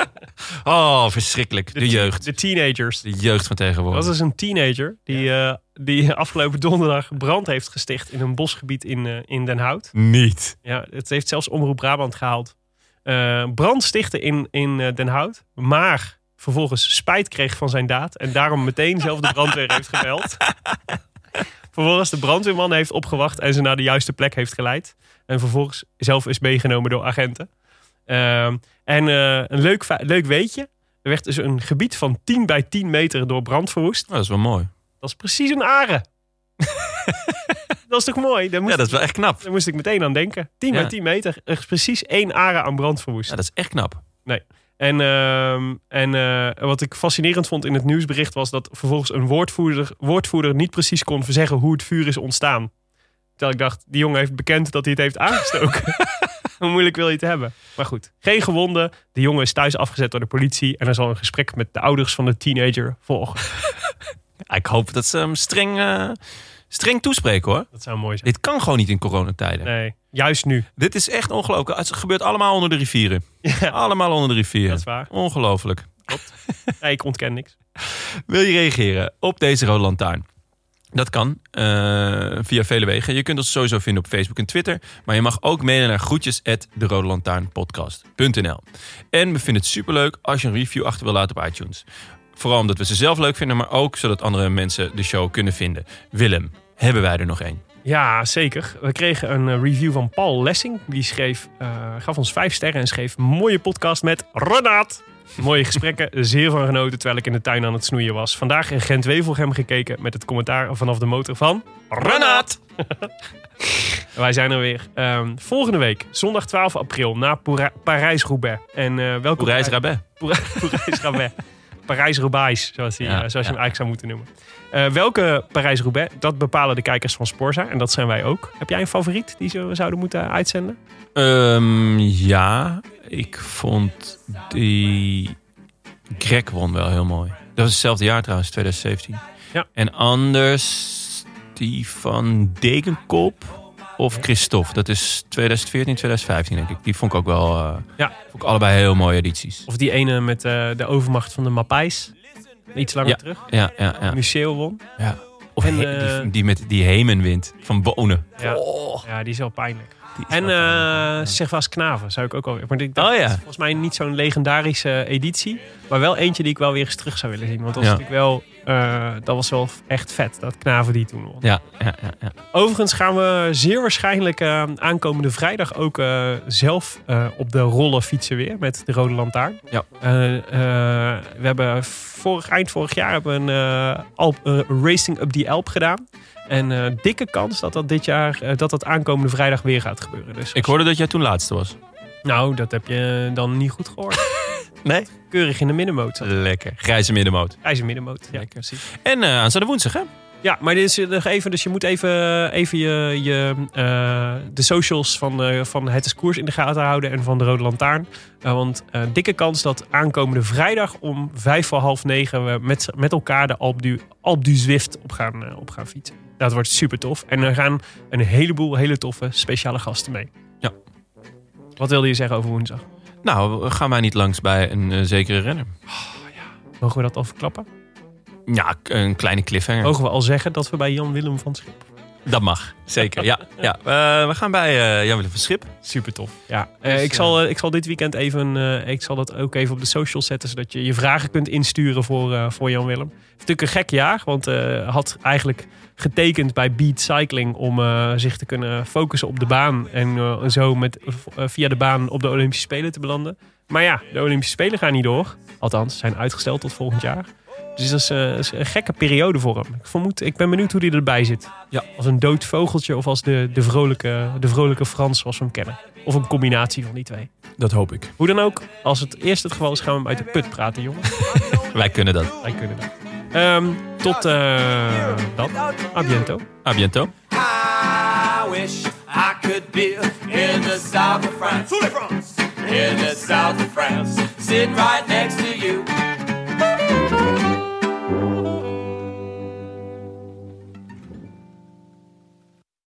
Oh, verschrikkelijk. De, jeugd. De teenagers. De jeugd van Dat tegenwoordig. is een teenager die, eh, die afgelopen donderdag brand heeft gesticht in een bosgebied in, eh, in Den Hout. Niet. Ja, het heeft zelfs Omroep Brabant gehaald. Eh, brand stichten in, in Den Hout, maar vervolgens spijt kreeg van zijn daad en daarom meteen zelf de brandweer heeft gebeld. vervolgens de brandweerman heeft opgewacht en ze naar de juiste plek heeft geleid. En vervolgens zelf is meegenomen door agenten. Ehm, en eh, een leuk, leuk weetje. Er werd dus een gebied van 10 bij 10 meter door brand verwoest. Oh, dat is wel mooi. Dat is precies een aren. dat is toch mooi? Daar moest, Ja, dat is wel echt knap. daar moest ik meteen aan denken. 10 Ja. bij 10 meter. Er is precies één aren aan brand verwoest. Ja, dat is echt knap. En, ehm, en eh, wat ik fascinerend vond in het nieuwsbericht was dat vervolgens een woordvoerder, woordvoerder niet precies kon zeggen hoe het vuur is ontstaan. Terwijl ik dacht, die jongen heeft bekend dat hij het heeft aangestoken. hoe moeilijk wil je het hebben? Maar goed, geen gewonden. De jongen is thuis afgezet door de politie. En er zal een gesprek met de ouders van de teenager volgen. Ik hoop dat ze hem streng, eh, streng toespreken hoor. Dat zou mooi zijn. Dit kan gewoon niet in coronatijden. Nee, juist nu. Dit is echt ongelooflijk. Het gebeurt allemaal onder de rivieren. Ja, Allemaal onder de rivieren. dat is waar. Ongelooflijk. Nee, ik ontken niks. Wil je reageren op deze Rode Lantaarn? Dat kan eh, via vele wegen. Je kunt ons sowieso vinden op Facebook en Twitter. Maar je mag ook mailen naar groetjes En we vinden het superleuk als je een review achter wil laten op iTunes. Vooral omdat we ze zelf leuk vinden, maar ook zodat andere mensen de show kunnen vinden. Willem, hebben wij er nog één? Ja, zeker. We kregen een eh, review van Paul Lessing. Die schreef, eh, gaf ons vijf sterren en schreef... mooie podcast met Renaat. Mooie gesprekken, zeer van genoten terwijl ik in de tuin aan het snoeien was. Vandaag in Gent-Wevelgem gekeken met het commentaar vanaf de motor van Renaat! Wij zijn er weer ehm, volgende week, zondag 12 april, na Parijs-Roubaix. En eh welke Parijs Rabais. Parijs-Roubaix. Parijs-Roubaix, zoals, die, Ja, eh, zoals je ja. hem eigenlijk zou moeten noemen. Eh, welke Parijs-Roubaix, dat bepalen de kijkers van Sporza. En dat zijn wij ook. Heb jij een favoriet die ze zouden moeten uitzenden? Ehm, ja, ik vond die Greg won wel heel mooi. Dat was hetzelfde jaar trouwens, 2017. Ja. En anders die van Degenkop of Christophe. Dat is 2014, 2015 denk ik. Die vond ik ook wel... eh, Ja. Vond ik allebei heel mooie edities. Of die ene met eh, de overmacht van de Mapijs. Iets langer Ja. terug. Ja, ja, ja. Museo won. ja. Of En, he- eh, die, die met die hemenwind van Bonen. Ja, Oh, ja die is wel pijnlijk. die is En wel uh, Servaas Knaven zou ik ook alweer. Maar ik dacht, Oh ja. volgens mij niet zo'n legendarische editie. Maar wel eentje die ik wel weer eens terug zou willen zien. Want dat, was natuurlijk wel, eh, dat was wel echt vet, dat Knaven die toen won. Ja, ja, ja, ja. Overigens gaan we zeer waarschijnlijk eh, aankomende vrijdag ook eh, zelf op de rollen fietsen weer met de Rode Lantaarn. Ja. We hebben vorig, eind vorig jaar hebben we een Alp, Racing Up the Alp gedaan. En dikke kans dat dat dit jaar, dat dat aankomende vrijdag weer gaat gebeuren. Dus Ik hoorde dat jij toen laatste was. nou, dat heb je dan niet goed gehoord. Nee? Keurig in de middenmoot. zat. Lekker. Grijze middenmoot. Hij is een middenmoot. Ja, Lekker. precies. En eh aanstaande woensdag, hè? Ja, maar dit is nog even, dus je moet even, even je, je, eh, de socials van, eh, van Het is Koers in de gaten houden en van de Rode Lantaarn. Eh, want eh, dikke kans dat aankomende vrijdag om vijf voor half negen we met, met elkaar de Alp du, Alp du Zwift op gaan, eh, op gaan fietsen. Dat wordt super tof. En er gaan een heleboel hele toffe speciale gasten mee. Ja. Wat wilde je zeggen over woensdag? Nou, gaan wij niet langs bij een eh, zekere renner? Mogen we dat al verklappen? Ja, k- een kleine cliffhanger. Mogen we al zeggen dat we bij Jan Willem van Schip? Dat mag, zeker. Ja, ja. Eh, we gaan bij eh Jan-Willem van Schip. Super tof. Ja, eh, Dus, ik, zal, ik zal dit weekend even, ik zal dat ook even op de socials zetten, zodat je je vragen kunt insturen voor, voor Jan Willem. Het is natuurlijk een gek jaar, want hij had eigenlijk getekend bij Beat Cycling om zich te kunnen focussen op de baan en zo met, via de baan op de Olympische Spelen te belanden. Maar ja, de Olympische Spelen gaan niet door. Althans, zijn uitgesteld tot volgend jaar. Dus dat is, eh, is een gekke periode voor hem. Ik, vermoed, ik ben benieuwd hoe hij erbij zit. Ja. Als een dood vogeltje of als de, de, vrolijke, de vrolijke Frans zoals we hem kennen. Of een combinatie van die twee. Dat hoop ik. Hoe dan ook, als het eerst het geval is, gaan we hem uit de put praten, jongen. Wij kunnen dat. Wij kunnen dat. Ehm, tot eh, dan. A biento. A biento. I wish I could be in the south of France. In the south of France. Sitting right next